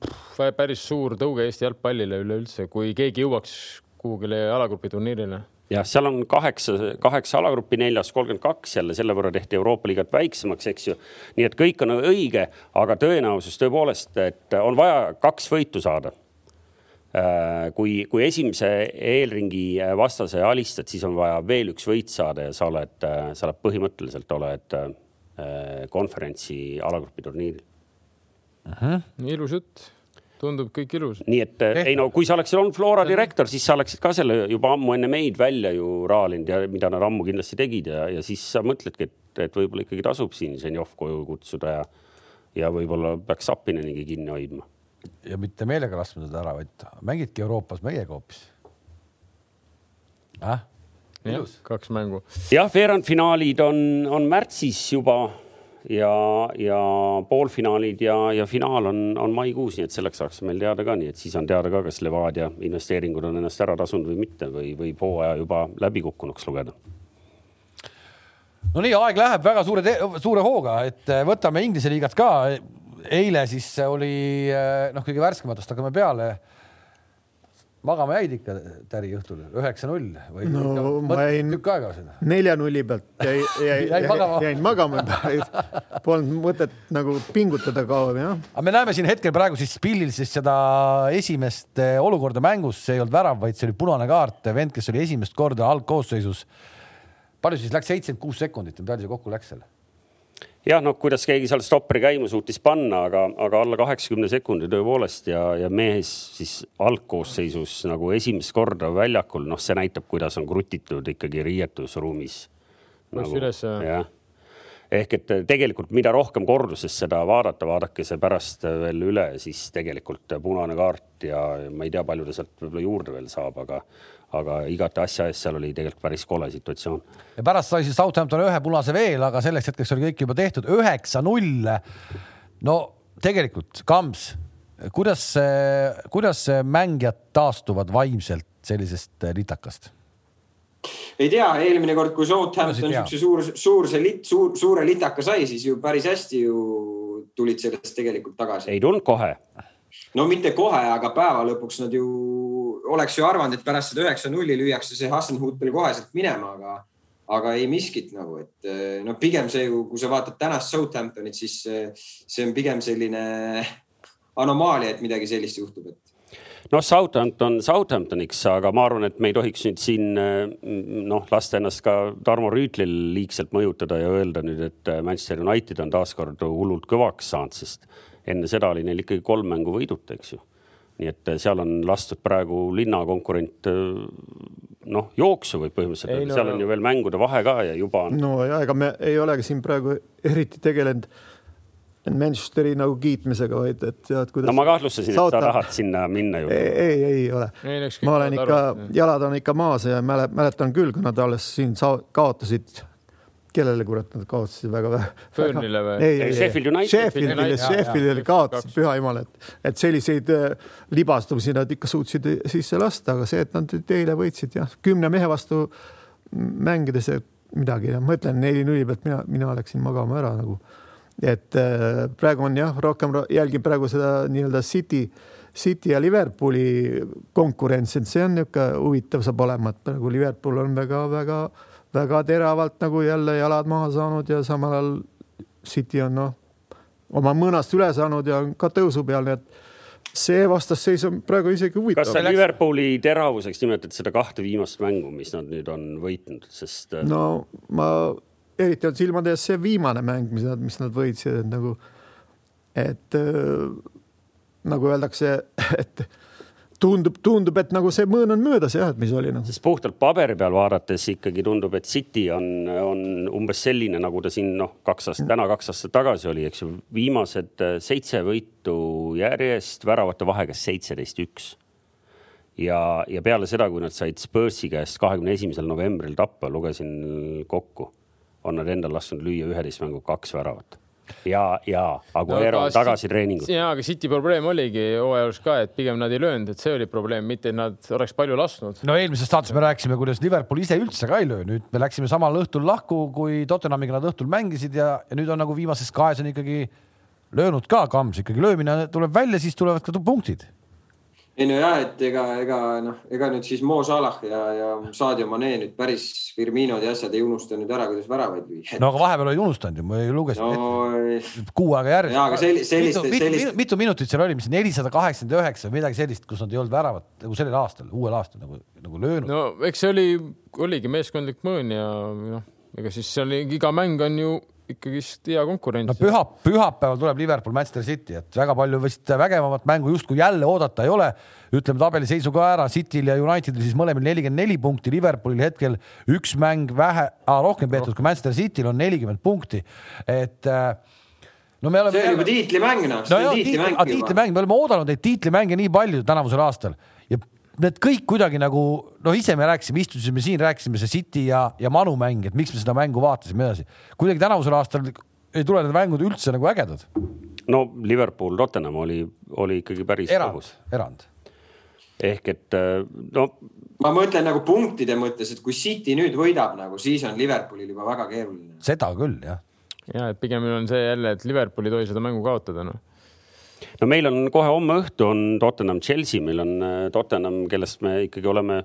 [SPEAKER 4] pff, päris suur tõuge Eesti jalgpallile üleüldse, kui keegi jõuaks kuhugile alagrupi turniirile
[SPEAKER 3] jah, seal on kaheksa, kaheksa alagruppi, neljas kolmkümmend kaks, jälle selle võrra tehti Euroopa liigat väiksemaks, eks ju. nii et kõik on õige, aga tõenäosus tõepoolest, et on vaja kaks võitu saada. Äh, kui, kui esimese eelringi vastase alistad, siis on vaja veel üks võit saada ja sa oled, sa oled põhimõtteliselt oled äh, konverentsi alagrupi turniiril
[SPEAKER 4] ilus jutt tundub kõik ilus.
[SPEAKER 3] nii et eh, ei no kui sa oleksid olnud Flora direktor, siis sa oleksid ka selle juba ammu enne meid välja ju raalinud ja mida nad ammu kindlasti tegid ja, ja siis sa mõtledki, et, et võib-olla ikkagi tasub siin Ženjov koju kutsuda ja, ja võib-olla peaks Sapinenigi kinni hoidma.
[SPEAKER 1] ja mitte meelega laskma teda ära, vaid mängidki Euroopas meiega hoopis
[SPEAKER 4] äh?. ilus. kaks mängu.
[SPEAKER 3] jah, veerandfinaalid on, on märtsis juba ja, ja poolfinaalid ja, ja finaal on, on maikuus, nii et selleks saaks meil teada ka, nii et siis on teada ka, kas Levadia investeeringud on ennast ära tasunud või mitte või võib hooaja juba läbikukkunuks lugeda
[SPEAKER 1] no nii, aeg läheb väga suure, suure hooga, et eh, võtame Inglise liigat ka. eile siis oli eh, noh, kõige värskematest hakkame peale magama jäid ikka täri õhtul üheksa-null või?
[SPEAKER 5] no ma jäin
[SPEAKER 1] tükk aega seda.
[SPEAKER 5] nelja nulli pealt jäi, [laughs] jäi, jäin magama, jäin magama [laughs] Polnud mõtet nagu pingutada kauem jah.
[SPEAKER 1] aga me näeme siin hetkel praegu siis pildil siis seda esimest eh, olukorda mängus, see ei olnud värav, vaid see oli punane kaart, vend, kes oli esimest korda algkoosseisus. palju siis läks, seitsekümmend kuus sekundit või palju see kokku läks seal?
[SPEAKER 3] Jah, noh, kuidas keegi seal stopperi käima suutis panna, aga, aga alla kaheksakümne sekundi tõepoolest ja, ja mees siis algkoosseisus nagu esimest korda väljakul, noh, see näitab, kuidas on krutitud ikkagi riietusruumis.
[SPEAKER 4] Nagu, üles
[SPEAKER 3] jah ehk et tegelikult, mida rohkem korduses seda vaadata, vaadake see pärast veel üle, siis tegelikult punane kaart ja ma ei tea, palju ta sealt võib-olla juurde veel saab, aga aga igati asja eest seal oli tegelikult päris kole situatsioon.
[SPEAKER 1] ja pärast sai siis Southampton ühe punase veel, aga selleks hetkeks oli kõik juba tehtud, üheksa-null. no tegelikult, Kams, kuidas, kuidas mängijad taastuvad vaimselt sellisest litakast?
[SPEAKER 2] ei tea, eelmine kord, kui Southampton siukse suur, suur see lit, suur, suure litaka sai, siis ju päris hästi ju tulid sellest tegelikult tagasi.
[SPEAKER 3] ei tulnud kohe.
[SPEAKER 2] no mitte kohe, aga päeva lõpuks nad ju oleks ju arvanud, et pärast seda üheksa-nulli lüüakse see Hassenhutel koheselt minema, aga, aga ei miskit nagu, et eh, no pigem see ju, kui sa vaatad tänast Southamptonit, siis eh, see on pigem selline anomaalia, et midagi sellist juhtub, et.
[SPEAKER 3] Noh, Southampton Southamptoniks, aga ma arvan, et me ei tohiks nüüd siin eh, noh, lasta ennast ka Tarmo Rüütlil liigselt mõjutada ja öelda nüüd, et Manchester United on taaskord hullult kõvaks saanud, sest enne seda oli neil ikkagi kolm mängu võiduta, eks ju nii et äh, seal on lastud praegu linna konkurent äh, noh, jooksu võib põhimõtteliselt öelda no,, seal on ju veel mängude vahe ka ja juba on.
[SPEAKER 5] no ja ega me ei olegi siin praegu eriti tegelenud Manchesteri nagu kiitmisega, vaid et tead, kuidas.
[SPEAKER 3] no ma kahtlustasin, et sa tahad sinna minna ju.
[SPEAKER 5] ei, ei, ei ole. ma olen ikka, jalad on ikka maas ja mäletan küll, kui nad alles siin kaotasid kellele kurat nad kaotasid väga vähe.
[SPEAKER 4] Burnile või?
[SPEAKER 5] ei, ei, Sheffield United. Sheffieldile, Sheffieldile kaotasid püha jumal, et, et selliseid äh, libastumisi nad ikka suutsid sisse lasta, aga see, et nad eile võitsid jah, kümne mehe vastu mängides midagi, ma ütlen neli-nulli pealt mina, mina läksin magama ära nagu. et äh, praegu on jah, rohkem jälgin praegu seda nii-öelda City, City ja Liverpooli konkurents, et see on niisugune huvitav saab olema, et praegu Liverpool on väga-väga-väga teravalt nagu jälle jalad maha saanud ja samal ajal City on noh, oma mõõnast üle saanud ja on ka tõusu peal, nii et see vastasseis on praegu isegi huvitav.
[SPEAKER 3] kas sa Liverpooli teravuseks nimetad seda kahte viimast mängu, mis nad nüüd on võitnud, sest?
[SPEAKER 5] Äh, no ma, eriti on silmade ees see viimane mäng, mis nad, mis nad võitsid, et nagu, et äh, nagu öeldakse, [laughs] et tundub, tundub, et nagu see mõõn on möödas jah, et mis oli nagu.
[SPEAKER 3] sest puhtalt paberi peal vaadates ikkagi tundub, et City on, on umbes selline, nagu ta siin noh, kaks aastat, täna kaks aastat tagasi oli, eks ju. viimased äh, seitse võitu järjest, väravate vahega seitseteist, üks. ja, ja peale seda, kui nad said Spursi käest kahekümne esimesel novembril tappa, lugesin kokku, on nad endal lasknud lüüa üheteist mängu kaks väravat ja, ja Aguero no, tagasi treeningul.
[SPEAKER 4] ja, aga City probleem oligi hooajalus ka, et pigem nad ei löönud, et see oli probleem, mitte et nad oleks palju lasknud.
[SPEAKER 1] no eelmises saates me rääkisime, kuidas Liverpool ise üldse ka ei löö, nüüd me läksime samal õhtul lahku, kui Tottenhamiga nad õhtul mängisid ja, ja nüüd on nagu viimases kahes on ikkagi löönud ka Kams, ikkagi löömine tuleb välja, siis tulevad ka punktid
[SPEAKER 2] ei no ja, et ega, ega noh, ega nüüd siis Mo Salah ja, ja Sadio Mane nüüd päris Firminod ja asjad ei unusta nüüd ära, kuidas väravaid lüüa.
[SPEAKER 1] no aga vahepeal olid unustanud ju, ma lugesin no, kuu aega järjest.
[SPEAKER 2] jaa, aga sellist, sellist,
[SPEAKER 1] mitu, sellist... mitu, mitu minutit seal oli, mis nelisada kaheksakümmend üheksa või midagi sellist, kus nad ei olnud väravat nagu sellel aastal, uuel aastal nagu, nagu löönud.
[SPEAKER 4] no eks see oli, oligi meeskondlik mõõn ja noh, ega siis seal iga mäng on ju ikkagist hea konkurents.
[SPEAKER 1] no püha, pühapäeval tuleb Liverpool Manchester City, et väga palju vist vägevamat mängu justkui jälle oodata ei ole. ütleme tabeliseisu ka ära, Cityl ja Unitedil siis mõlemil nelikümmend neli punkti, Liverpoolil hetkel üks mäng vähe, rohkem peetud kui Manchester Cityl on nelikümmend punkti, et äh,
[SPEAKER 2] no me oleme. see on juba tiitlimäng noh. no jah,
[SPEAKER 1] tiitlimäng, tiitlimäng, me oleme oodanud neid tiitlimänge nii palju tänavusel aastal need kõik kuidagi nagu noh, ise me rääkisime, istusime siin, rääkisime see City ja, ja Manu mäng, et miks me seda mängu vaatasime edasi. kuidagi tänavusel aastal ei tule need mängud üldse nagu ägedad.
[SPEAKER 3] no Liverpool, Tottenham oli, oli ikkagi päris
[SPEAKER 1] erand, erand.
[SPEAKER 3] ehk et äh, no.
[SPEAKER 2] ma mõtlen nagu punktide mõttes, et kui City nüüd võidab nagu, siis on Liverpoolil juba väga keeruline.
[SPEAKER 1] seda küll jah.
[SPEAKER 4] ja et pigem on see jälle, et Liverpool ei tohi seda mängu kaotada noh
[SPEAKER 3] no meil on kohe homme õhtu on Tottenham Chelsea, meil on äh, Tottenham, kellest me ikkagi oleme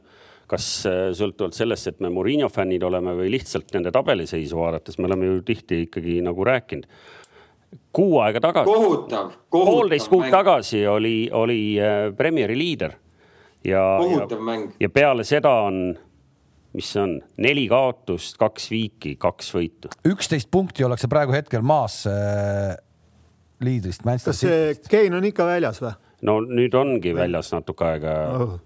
[SPEAKER 3] kas äh, sõltuvalt sellest, et me Murillo fännid oleme või lihtsalt nende tabeliseisu vaadates, me oleme ju tihti ikkagi nagu rääkinud. kuu aega tagasi.
[SPEAKER 2] kohutav, kohutav.
[SPEAKER 3] poolteist kuud tagasi oli, oli äh, Premieri liider. ja,
[SPEAKER 2] kohutav ja, mäng.
[SPEAKER 3] ja peale seda on mis see on, neli kaotust, kaks viiki, kaks võitu.
[SPEAKER 1] üksteist punkti ollakse praegu hetkel maas liidrist.
[SPEAKER 5] kas see Kein on ikka väljas või?
[SPEAKER 3] no nüüd ongi väljas natuke aega oh..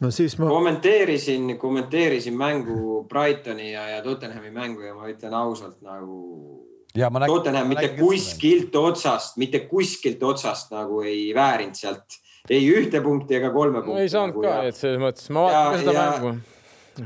[SPEAKER 2] no siis ma. kommenteerisin, kommenteerisin mängu Brightoni ja, ja Tottenhami mängu ja ma ütlen ausalt nagu. Tottenham mitte kuskilt otsast, mitte kuskilt otsast nagu ei väärinud sealt ei ühte punkti ega kolme punkti.
[SPEAKER 4] ei saanud nagu, ka, et selles mõttes ma vaatan ka seda ja, mängu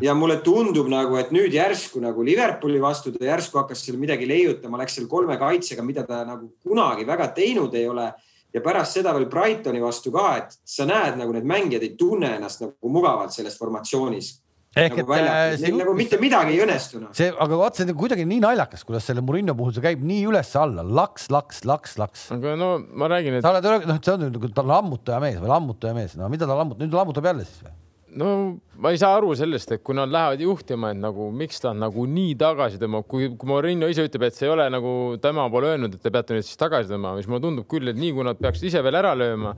[SPEAKER 2] ja mulle tundub nagu, et nüüd järsku nagu Liverpooli vastu ta järsku hakkas seal midagi leiutama, läks seal kolme kaitsega, mida ta nagu kunagi väga teinud ei ole. ja pärast seda veel Brightoni vastu ka, et sa näed nagu need mängijad ei tunne ennast nagu mugavalt selles formatsioonis
[SPEAKER 1] ehk nagu et äh,
[SPEAKER 2] see nagu mitte midagi ei õnnestu noh.
[SPEAKER 1] see, aga vaat see on kuidagi nii naljakas, kuidas selle Murillo puhul see käib nii üles-alla, laks, laks, laks, laks.
[SPEAKER 4] aga no ma räägin, et.
[SPEAKER 1] sa oled, noh, see on nagu ta lammutaja mees või lammutaja mees, no mida ta lammutab, nüüd lammutab jälle siis või?
[SPEAKER 4] No ma ei saa aru sellest, et kui nad lähevad juhtima, et nagu miks ta nagu nii tagasi tõmbab, kui, kui Mourinho ise ütleb, et see ei ole nagu tema pole öelnud, et te peate nüüd siis tagasi tõmbama, siis mulle tundub küll, et nii kui nad peaksid ise veel ära lööma,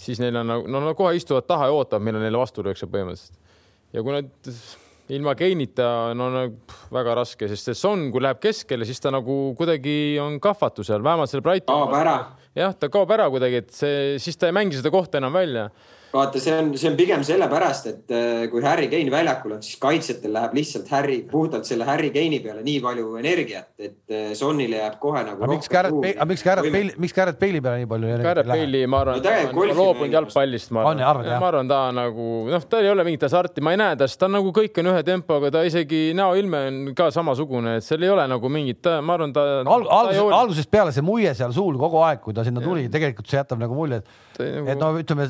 [SPEAKER 4] siis neil on nagu, no nad kohe istuvad taha ja ootavad, millal neile vastu lüüakse põhimõtteliselt. ja kui nad ilma geenita, no nagu väga raske, sest see Son, kui läheb keskele, siis ta nagu kuidagi on kahvatu seal, vähemalt selle Brighton.
[SPEAKER 2] kaob ära.
[SPEAKER 4] jah, ta kaob ära kuidagi, et see, siis ta ei mängi seda kohta enam välja
[SPEAKER 2] vaata, see on, see on pigem sellepärast, et äh, kui Harry Kane väljakul on, siis kaitsjatel läheb lihtsalt Harry, puhtalt selle Harry Kane'i peale nii palju energiat, et äh, Sonnile jääb kohe nagu.
[SPEAKER 1] miks Garrett Bale, aga miks Garrett Bale, miks Garrett Bale'i peale nii palju
[SPEAKER 4] energiat Garrett Bale'i, ma arvan no,, ta on loobunud jalgpallist, ma arvan. ma arvan, ta nagu noh, tal ei ole mingit hasarti, ma ei näe tast, ta on nagu kõik on ühe tempoga, ta isegi näoilme on ka samasugune, et seal ei ole nagu mingit, ma arvan, ta
[SPEAKER 1] Al. algusest, algusest peale see muie seal suul kogu aeg, kui ta sinna tuli, tegelikult see jätab nagu mulje, et, nagu... et no ütleme,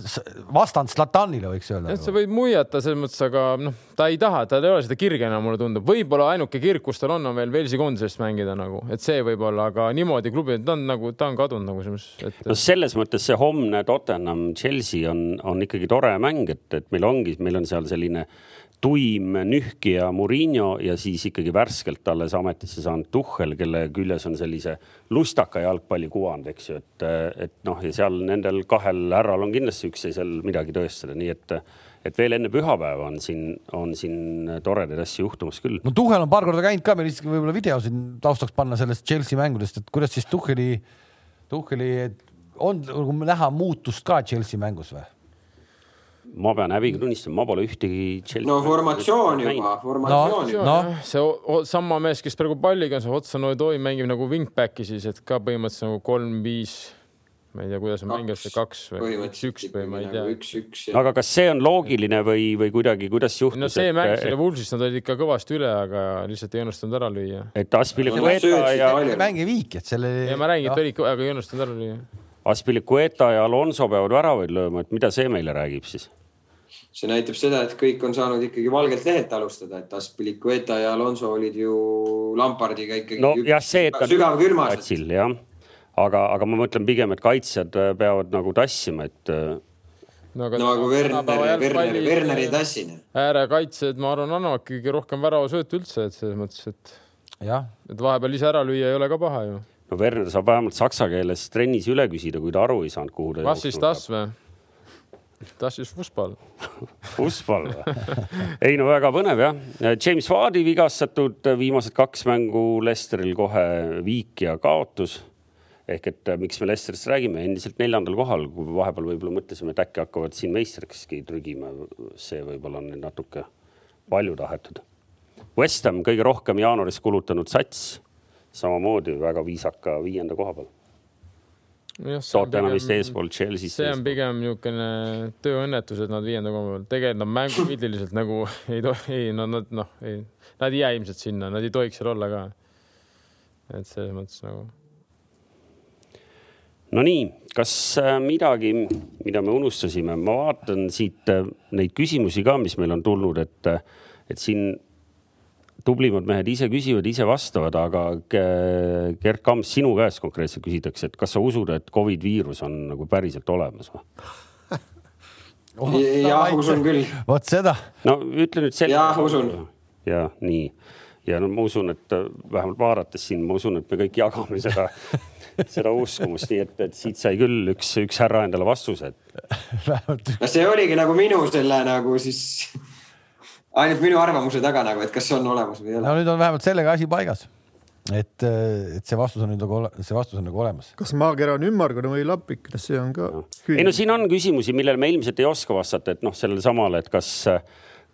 [SPEAKER 1] vast vastand Zlatanile võiks öelda.
[SPEAKER 4] et sa võid muiata selles mõttes, aga noh, ta ei taha, tal ei ole seda kirge enam, mulle tundub, võib-olla ainuke kirg, kus tal on, on veel Velsi koondisest mängida nagu, et see võib-olla, aga niimoodi klubi, ta on nagu, ta on kadunud nagu selles
[SPEAKER 3] mõttes et.... no selles mõttes see homne Tottenham Chelsea on, on ikkagi tore mäng, et, et meil ongi, meil on seal selline tuim nühkija Murillo ja siis ikkagi värskelt alles ametisse saanud Tuhhel, kelle küljes on sellise lustaka jalgpalli kuvand, eks ju, et, et noh, ja seal nendel kahel härral on kindlasti üksteisel midagi tõestada, nii et, et veel enne pühapäeva on siin, on siin toredaid asju juhtumas küll.
[SPEAKER 1] no Tuhhel on paar korda käinud ka, meil isegi võib-olla video siin taustaks panna sellest Chelsea mängudest, et kuidas siis Tuhheli, Tuhheli on nagu näha muutust ka Chelsea mängus või?
[SPEAKER 3] Ma pean häbiga tunnistama, ma pole ühtegi
[SPEAKER 2] Chelsea no formatsioon juba, formatsioon no, juba
[SPEAKER 4] no.. see sama mees, kes praegu palliga on, see Otsan Odoi mängib nagu wingback'i siis, et ka põhimõtteliselt nagu kolm-viis ma ei tea, kuidas on mänginud see kaks või üks-üks või ma ei tea.
[SPEAKER 2] üks-üks.
[SPEAKER 3] aga kas see on loogiline või, või kuidagi, kuidas juhtus?
[SPEAKER 4] no see mäng selle Woolsist, nad olid ikka kõvasti üle, aga lihtsalt ei õnnestunud ära lüüa.
[SPEAKER 3] et Aspilicueta ja.
[SPEAKER 1] mängi viik, et selle.
[SPEAKER 4] ja ma räägin, et oli, aga ei õnnestunud ära lüüa.
[SPEAKER 3] Aspilicueta ja Alonso peavad väravaid lööma, et mida see meile räägib siis?
[SPEAKER 2] see näitab seda, et kõik on saanud ikkagi valgelt lehelt alustada, et Aspilicueta ja Alonso olid ju Lampardiga ikkagi
[SPEAKER 3] no, jah, see, et
[SPEAKER 2] sügavkülmas.
[SPEAKER 3] jah, aga, aga ma mõtlen pigem, et kaitsjad äh, peavad nagu tassima, et äh,
[SPEAKER 2] no aga, no, aga Werner, Werner, Werner ei tassinud.
[SPEAKER 4] äärekaitsjad, ma arvan, annavad kõige rohkem väravasöötu üldse, et selles mõttes, et
[SPEAKER 1] jah,
[SPEAKER 4] et vahepeal ise ära lüüa ei ole ka paha ju.
[SPEAKER 3] No Werner saab vähemalt saksa keeles trennis üle küsida, kui ta aru ei saanud, kuhu ta.
[SPEAKER 4] Was ist das või? Das ist Fußball [laughs]
[SPEAKER 3] Fußball ei no väga põnev jah. James Vardi vigastatud viimased kaks mängu Lesteril kohe viik ja kaotus. ehk et äh, miks me Lesterist räägime, endiselt neljandal kohal, kui vahepeal võib-olla mõtlesime, et äkki hakkavad siin meistrikski trügima, see võib-olla on natuke palju tahetud. West Ham kõige rohkem jaanuaris kulutanud sats, samamoodi väga viisaka viienda koha peal Tottenham vist eespool, Chelsea.
[SPEAKER 4] see on pigem niisugune tööõnnetus, et nad viienda koha peal, tegelikult nad mängupildiliselt [laughs] nagu ei tohi, [laughs] ei no nad noh, ei, nad ei jää ilmselt sinna, nad ei tohiks seal olla ka. et selles mõttes nagu.
[SPEAKER 3] Nonii, kas äh, midagi, mida me unustasime, ma vaatan siit äh, neid küsimusi ka, mis meil on tulnud, et, äh, et siin tublimad mehed ise küsivad, ise vastavad, aga Gerd Kamps, sinu käest konkreetselt küsitakse, et kas sa usud, et Covid viirus on nagu päriselt olemas või?
[SPEAKER 2] oh, jah, usun küll.
[SPEAKER 1] vot seda.
[SPEAKER 3] no ütle nüüd selline.
[SPEAKER 2] jah, usun.
[SPEAKER 3] ja nii ja no ma usun, et äh, vähemalt vaadates siin, ma usun, et me kõik jagame seda [laughs] seda uskumust, nii et, et siit sai küll üks, üks härra endale vastuse,
[SPEAKER 2] et. no see oligi nagu minu selle nagu siis ainult minu arvamuse taga nagu, et kas see on olemas või ei ole.
[SPEAKER 1] no nüüd on vähemalt sellega asi paigas. et, et see vastus on nüüd nagu, see vastus on nagu olemas.
[SPEAKER 5] kas maakera on ümmargune või lapik, see on ka.
[SPEAKER 3] ei no siin on küsimusi, millele me ilmselt ei oska vastata, et noh, sellele samale, et kas,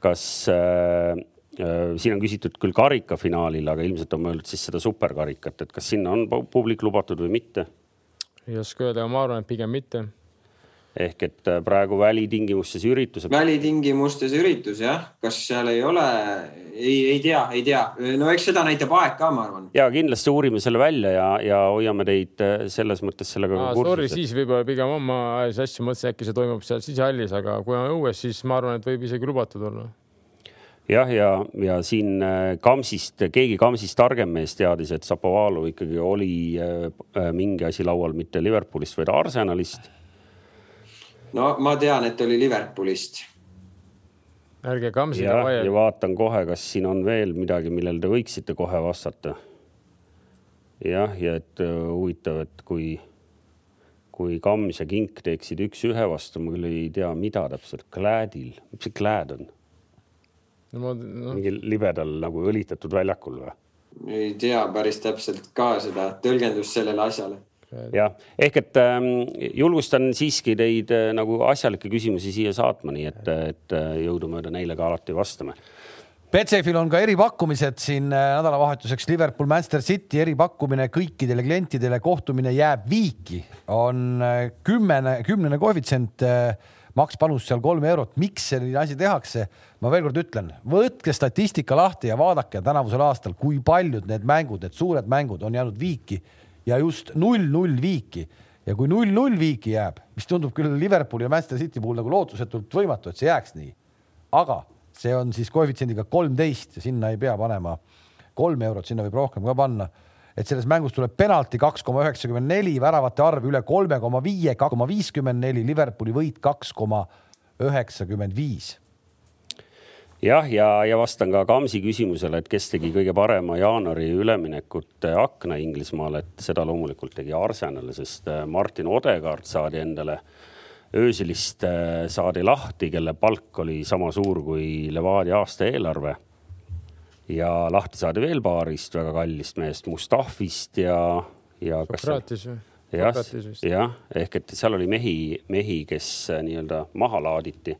[SPEAKER 3] kas äh, siin on küsitud küll karikafinaalil, aga ilmselt on mõeldud siis seda superkarikat, et kas sinna on publik lubatud või mitte?
[SPEAKER 4] ei oska öelda, aga ma arvan, et pigem mitte
[SPEAKER 3] ehk et äh, praegu välitingimustes üritused.
[SPEAKER 2] välitingimustes üritus jah, kas seal ei ole, ei, ei tea, ei tea, no eks seda näitab aeg ka, ma arvan.
[SPEAKER 3] ja kindlasti uurime selle välja ja, ja hoiame teid äh, selles mõttes sellega
[SPEAKER 4] kursus. Sorry, siis võib-olla pigem oma ajas asju mõtlesin, äkki see toimub seal sisehallis, aga kui on õues, siis ma arvan, et võib isegi lubatud olla
[SPEAKER 3] jah, ja, ja siin äh, Kamsist, keegi Kamsist targem mees teadis, et Sapovalo ikkagi oli mingi asi laual mitte Liverpoolist, vaid Arsenalist
[SPEAKER 2] no ma tean, et oli Liverpoolist.
[SPEAKER 4] ärge Kamsiga
[SPEAKER 3] vaielge. ja vaatan kohe, kas siin on veel midagi, millele te võiksite kohe vastata. jah, ja et uh, huvitav, et kui, kui Kams ja Kink teeksid üks-ühe vastu, ma küll ei tea, mida täpselt, Klädil, mis see Kläd on no,? No. mingi libedal nagu õlitatud väljakul või?
[SPEAKER 2] ei tea päris täpselt ka seda tõlgendust sellele asjale
[SPEAKER 3] jah, ehk et äh, julgustan siiski teid äh, nagu asjalikke küsimusi siia saatma, nii et, et äh, jõudumööda neile ka alati vastame.
[SPEAKER 1] Betsafe'il on ka eripakkumised siin äh, nädalavahetuseks Liverpool, Manchester City eripakkumine kõikidele klientidele, kohtumine jääb viiki, on äh, kümnene, kümnene koefitsient makspanus seal kolm eurot. miks selline asi tehakse? ma veel kord ütlen, võtke statistika lahti ja vaadake tänavusel aastal, kui paljud need mängud, need suured mängud on jäänud viiki ja just null-null viiki. Ja kui null-null viiki jääb, mis tundub küll Liverpooli ja Manchester City puhul nagu lootusetult võimatu, et see jääks nii, aga see on siis koefitsiendiga kolmteist ja sinna ei pea panema kolm eurot, sinna võib rohkem ka panna. et selles mängus tuleb penalti kaks koma üheksakümmend neli, väravate arv üle kolme koma viie, koma viiskümmend neli, Liverpooli võit kaks koma üheksakümmend viis
[SPEAKER 3] jah, ja, ja vastan ka Kamsi küsimusele, et kes tegi kõige parema jaanuari üleminekute akna Inglismaal, et seda loomulikult tegi Arsenal, sest äh, Martin Odegaard saadi endale ööselist äh, saadi lahti, kelle palk oli sama suur kui Levadia aastaeelarve. ja lahti saadi veel paarist väga kallist mehest, Mustafist ja, ja.
[SPEAKER 4] Sokratis või?
[SPEAKER 3] jah, jah, ehk et seal oli mehi, mehi, kes nii-öelda maha laaditi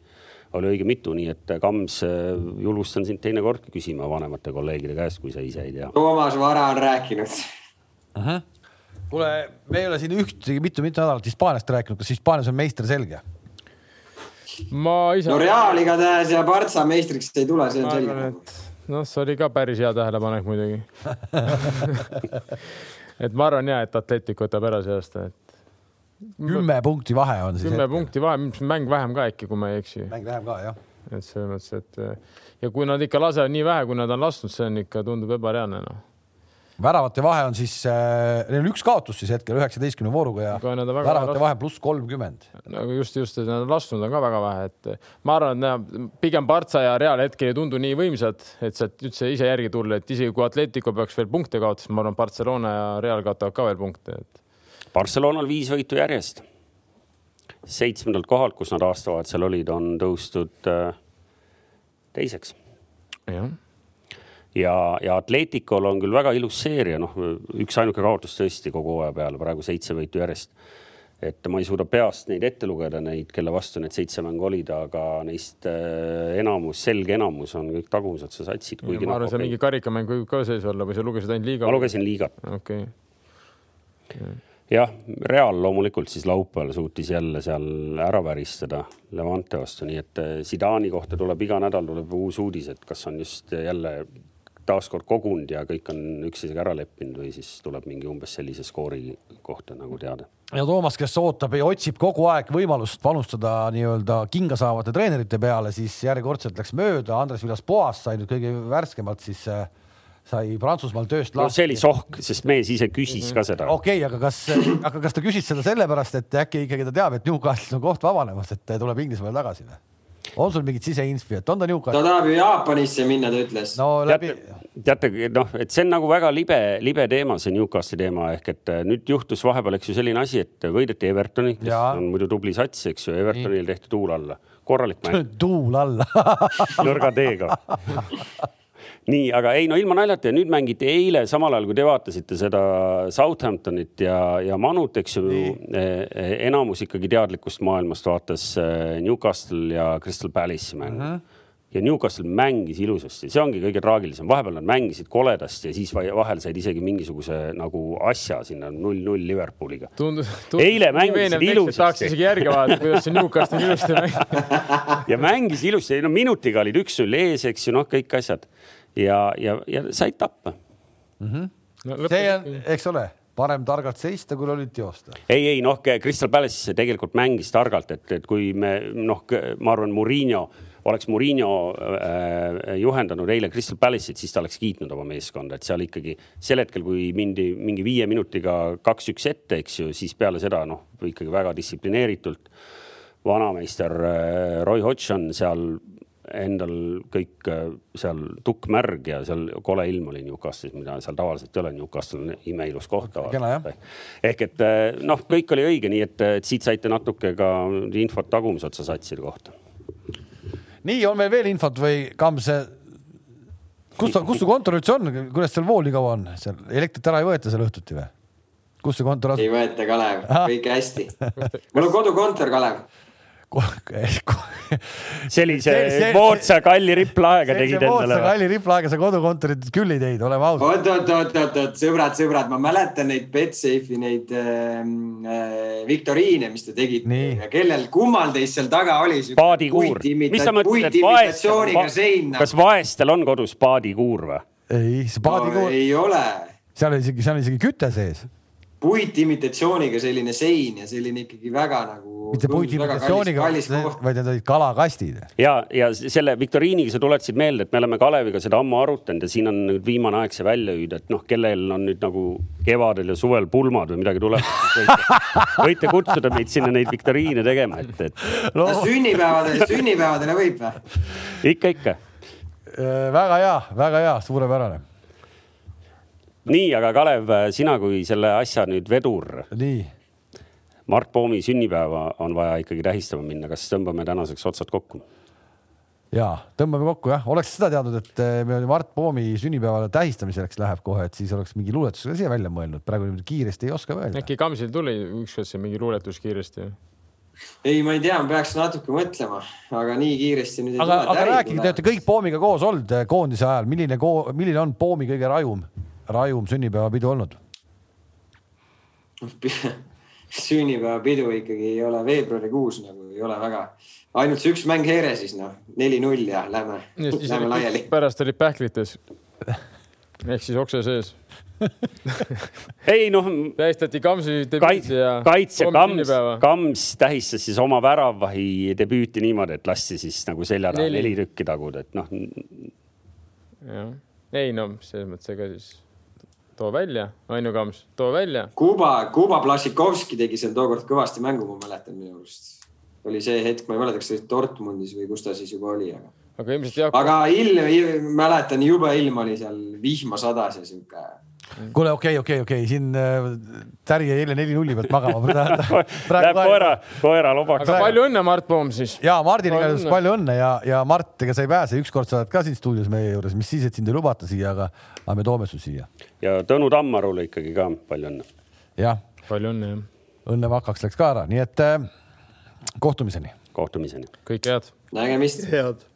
[SPEAKER 3] oli õige mitu, nii et Kams, äh, julgustan sind teinekordki küsima vanemate kolleegide käest, kui sa ise ei tea.
[SPEAKER 2] Toomas Vara on rääkinud
[SPEAKER 1] kuule, me ei ole siin ühtegi mitu-mitu nädalat Hispaaniast rääkinud, kas Hispaanias on meister selge?
[SPEAKER 4] ma ise.
[SPEAKER 2] no Real igatahes ja Partsa meistriks ei tule, see on selge.
[SPEAKER 4] noh, see oli ka päris hea tähelepanek muidugi [laughs] [laughs] et ma arvan ja, et Atletic võtab ära see aasta, et
[SPEAKER 1] kümme punkti vahe on siis.
[SPEAKER 4] kümme punkti vahe, mäng vähem ka äkki, kui ma ei eksi.
[SPEAKER 1] mäng vähem ka jah.
[SPEAKER 4] et selles mõttes, et ja kui nad ikka lasevad nii vähe, kui nad on lasknud, see on ikka tundub ebareaalne noh
[SPEAKER 1] väravate vahe on siis äh,, neil on üks kaotus siis hetkel üheksateistkümne vooruga ja väravate vahe pluss kolmkümmend.
[SPEAKER 4] nagu just, just, et nad on lasknud on ka väga vähe, et ma arvan, et pigem Partsa ja Real hetkel ei tundu nii võimsad, et sealt üldse ise järgi tulla, et isegi kui Atletico peaks veel punkte kaotama, ma arvan, Barcelona ja Real kaotavad ka veel punkte, et
[SPEAKER 3] Barcelonal viis võitu järjest. seitsmendalt kohalt, kus nad aastavahetusel olid, on tõustud äh, teiseks. ja, ja, ja Atleticol on küll väga ilus seeria, noh, üksainuke kaotus tõesti kogu hooaja peale, praegu seitse võitu järjest. et ma ei suuda peast neid ette lugeda, neid, kelle vastu need seitse mängu olid, aga neist äh, enamus, selge enamus on kõik tagumisotsa satsid.
[SPEAKER 4] ma arvan, see mingi karikamäng võib ka sees olla või sa lugesid ainult liiga?
[SPEAKER 3] ma lugesin liigat.
[SPEAKER 4] okei okay
[SPEAKER 3] jah, Real loomulikult siis laupäeval suutis jälle seal ära väristada Levante vastu, nii et eh, Zidani kohta tuleb iga nädal tuleb uus uudis, et kas on just jälle taaskord kogunud ja kõik on üksteisega ära leppinud või siis tuleb mingi umbes sellise skoori kohta nagu teada.
[SPEAKER 1] ja Toomas, kes ootab ja otsib kogu aeg võimalust panustada nii-öelda kinga saavate treenerite peale, siis järjekordselt läks mööda, Andres Villas-Boas sai nüüd kõige värskemalt siis äh, sai Prantsusmaal tööst lahti.
[SPEAKER 3] no see oli sohk, sest mees ise küsis ka seda.
[SPEAKER 1] okei okay,, aga kas, aga kas ta küsis seda sellepärast, et äkki ikkagi ta teab, et Newcastle'is on koht vabanemas, et tuleb Inglismaale tagasi või? on sul mingit siseinfi, et on ta Newcastle?
[SPEAKER 2] ta tahab ju Jaapanisse minna, ta ütles.
[SPEAKER 3] no läbi. teate, noh, et see on nagu väga libe, libe teema, see Newcastle'i teema ehk et äh, nüüd juhtus vahepeal, eks ju, selline asi, et võideti Evertoni, kes ja. on muidu tubli sats, eks ju, Evertonil tehti tuul alla, korralik [laughs] mäng.
[SPEAKER 1] tuul alla
[SPEAKER 3] nõrga teega [laughs] nii, aga ei no ilma naljata. Ja nüüd mängiti eile samal ajal, kui te vaatasite seda Southamptonit ja, ja Manut, eks ju, e, e, enamus ikkagi teadlikust maailmast vaatas e, Newcastle ja Crystal Palace'i mängu. Uh. -huh ja Newcastle mängis ilusasti, see ongi kõige traagilisem, vahepeal nad mängisid koledasti ja siis vahel said isegi mingisuguse nagu asja sinna null-null Liverpooliga. eile mängisid ilusasti.
[SPEAKER 4] tahaks isegi järgi vaadata, kuidas see Newcastle ilusti [laughs] mängib.
[SPEAKER 3] Ja mängis ilusti, no minutiga olid üks-null ees, eks ju, noh, kõik asjad ja, ja, ja said tappa
[SPEAKER 1] mm. -hmm. No, see on, eks ole, parem targalt seista, kui lollilt joosta.
[SPEAKER 3] ei, ei noh, Crystal Palace tegelikult mängis targalt, et, et kui me noh, ma arvan, Murillo oleks Murillo äh, juhendanud eile Crystal Palace'it, siis ta oleks kiitnud oma meeskonda, et seal ikkagi sel hetkel, kui mindi mingi viie minutiga kaks-üks ette, eks ju, siis peale seda noh, ikkagi väga distsiplineeritult. vanameister äh, Roy Hodgson seal endal kõik äh, seal tukk märg ja seal kole ilm oli Newcastle'is, mida seal tavaliselt ei ole. Newcastle on imeilus koht tavaliselt. ehk et äh, noh, kõik oli õige, nii et, et siit saite natuke ka infot tagumise otsa satside kohta.
[SPEAKER 1] nii, on meil veel infot või Kams? kus ta, kus su kontor üldse on, kuidas seal vool nii kaua on, seal elektrit ära ei võeta seal õhtuti või? kus see kontor
[SPEAKER 2] asub? ei võeta, Kalev, kõik hästi. mul on kodukontor, Kalev
[SPEAKER 3] sellise moodsa kalli riplaega tegid endale. moodsa
[SPEAKER 1] kalli riplaega sa kodukontorit küll ei teinud, oleme ausad.
[SPEAKER 2] oot, oot, oot, oot, oot, sõbrad, sõbrad, ma mäletan neid Betsafe'i neid äh, äh, viktoriine, mis te tegite ja kellel, kummal teist seal taga oli?
[SPEAKER 3] paadikuur. mis sa mõtled, et vaestel, va kas vaestel on kodus paadikuur või?
[SPEAKER 1] ei, see paadikuur
[SPEAKER 2] no,. ei ole.
[SPEAKER 1] seal on isegi, seal on isegi küte sees
[SPEAKER 2] puitimitatsiooniga selline sein ja selline ikkagi väga nagu.
[SPEAKER 1] Mitte puitimitatsiooniga, vaid need olid kalakastid.
[SPEAKER 3] ja, ja selle viktoriiniga sa tuletasid meelde, et me oleme Kaleviga seda ammu arutanud ja siin on nüüd viimane aeg see välja hüüda, et noh, kellel on nüüd nagu kevadel ja suvel pulmad või midagi tuleb võite, [laughs] võite kutsuda meid sinna neid viktoriine tegema, et, et
[SPEAKER 2] no.. sünnipäevadele, sünnipäevadele võib või?
[SPEAKER 3] ikka, ikka.
[SPEAKER 1] Äh, väga hea, väga hea, suurepärane
[SPEAKER 3] nii, aga Kalev, sina kui selle asja nüüd vedur.
[SPEAKER 1] nii.
[SPEAKER 3] Mart Poomi sünnipäeva on vaja ikkagi tähistama minna, kas tõmbame tänaseks otsad kokku?
[SPEAKER 1] ja tõmbame kokku jah, oleks seda teadnud, et eh, me Mart Poomi sünnipäevale tähistamiseks läheb kohe, et siis oleks mingi luuletus ka siia välja mõelnud, praegu niimoodi kiiresti ei oska öelda.
[SPEAKER 4] äkki Kamsil tuli ükskord see mingi luuletus kiiresti?
[SPEAKER 2] ei, ma ei tea, ma peaks natuke mõtlema, aga nii kiiresti nüüd
[SPEAKER 1] aga, aga rääkige, te olete kõik Poomiga koos olnud eh, koondise ajal, milline, milline on Poomi kõige rajum rajum sünnipäevapidu olnud? [laughs]
[SPEAKER 2] sünnipäevapidu ikkagi ei ole veebruarikuus nagu ei ole väga, ainult see üks mäng Heere siis noh, neli-null ja lähme, lähme laiali.
[SPEAKER 4] pärast olid pähklites ehk siis okse sees [laughs]
[SPEAKER 3] ei noh.
[SPEAKER 4] tähistati Kamsi debüüti ja.
[SPEAKER 3] kaitsja Kams, Kams tähistas siis oma väravahi debüüti niimoodi, et lasti siis nagu selja taha neli, neli tükki taguda, et noh.
[SPEAKER 4] jah, ei no selles mõttes ega siis too välja, Ainu Kams, too välja.
[SPEAKER 2] Kuba, Kuba Plašikovski tegi seal tookord kõvasti mängu, ma mäletan minu arust. oli see hetk, ma ei mäleta, kas see oli Dortmundis või kus ta siis juba oli, aga.
[SPEAKER 4] aga ilmselt jah.
[SPEAKER 2] aga ilm, mäletan, jube ilm oli seal, vihma sadas ja sihuke
[SPEAKER 1] kuule, okei okay,, okei okay,, okei okay., siin äh, Täri jäi eile neli nulli pealt magama. [laughs]
[SPEAKER 3] Läheb koera, koera lubaks.
[SPEAKER 4] aga palju õnne, Mart Poom siis.
[SPEAKER 1] ja Mardin igatahes palju õnne ja, ja Mart, ega sa ei pääse, ükskord sa oled ka siin stuudios meie juures, mis siis, et sind ei lubata siia, aga, aga me toome su siia.
[SPEAKER 3] ja Tõnu Tammarule ikkagi ka palju õnne.
[SPEAKER 1] jah.
[SPEAKER 4] palju õnne, jah.
[SPEAKER 1] õnne vakaks läks ka ära, nii et äh, kohtumiseni.
[SPEAKER 3] kohtumiseni.
[SPEAKER 4] kõike head.
[SPEAKER 2] nägemist.
[SPEAKER 5] head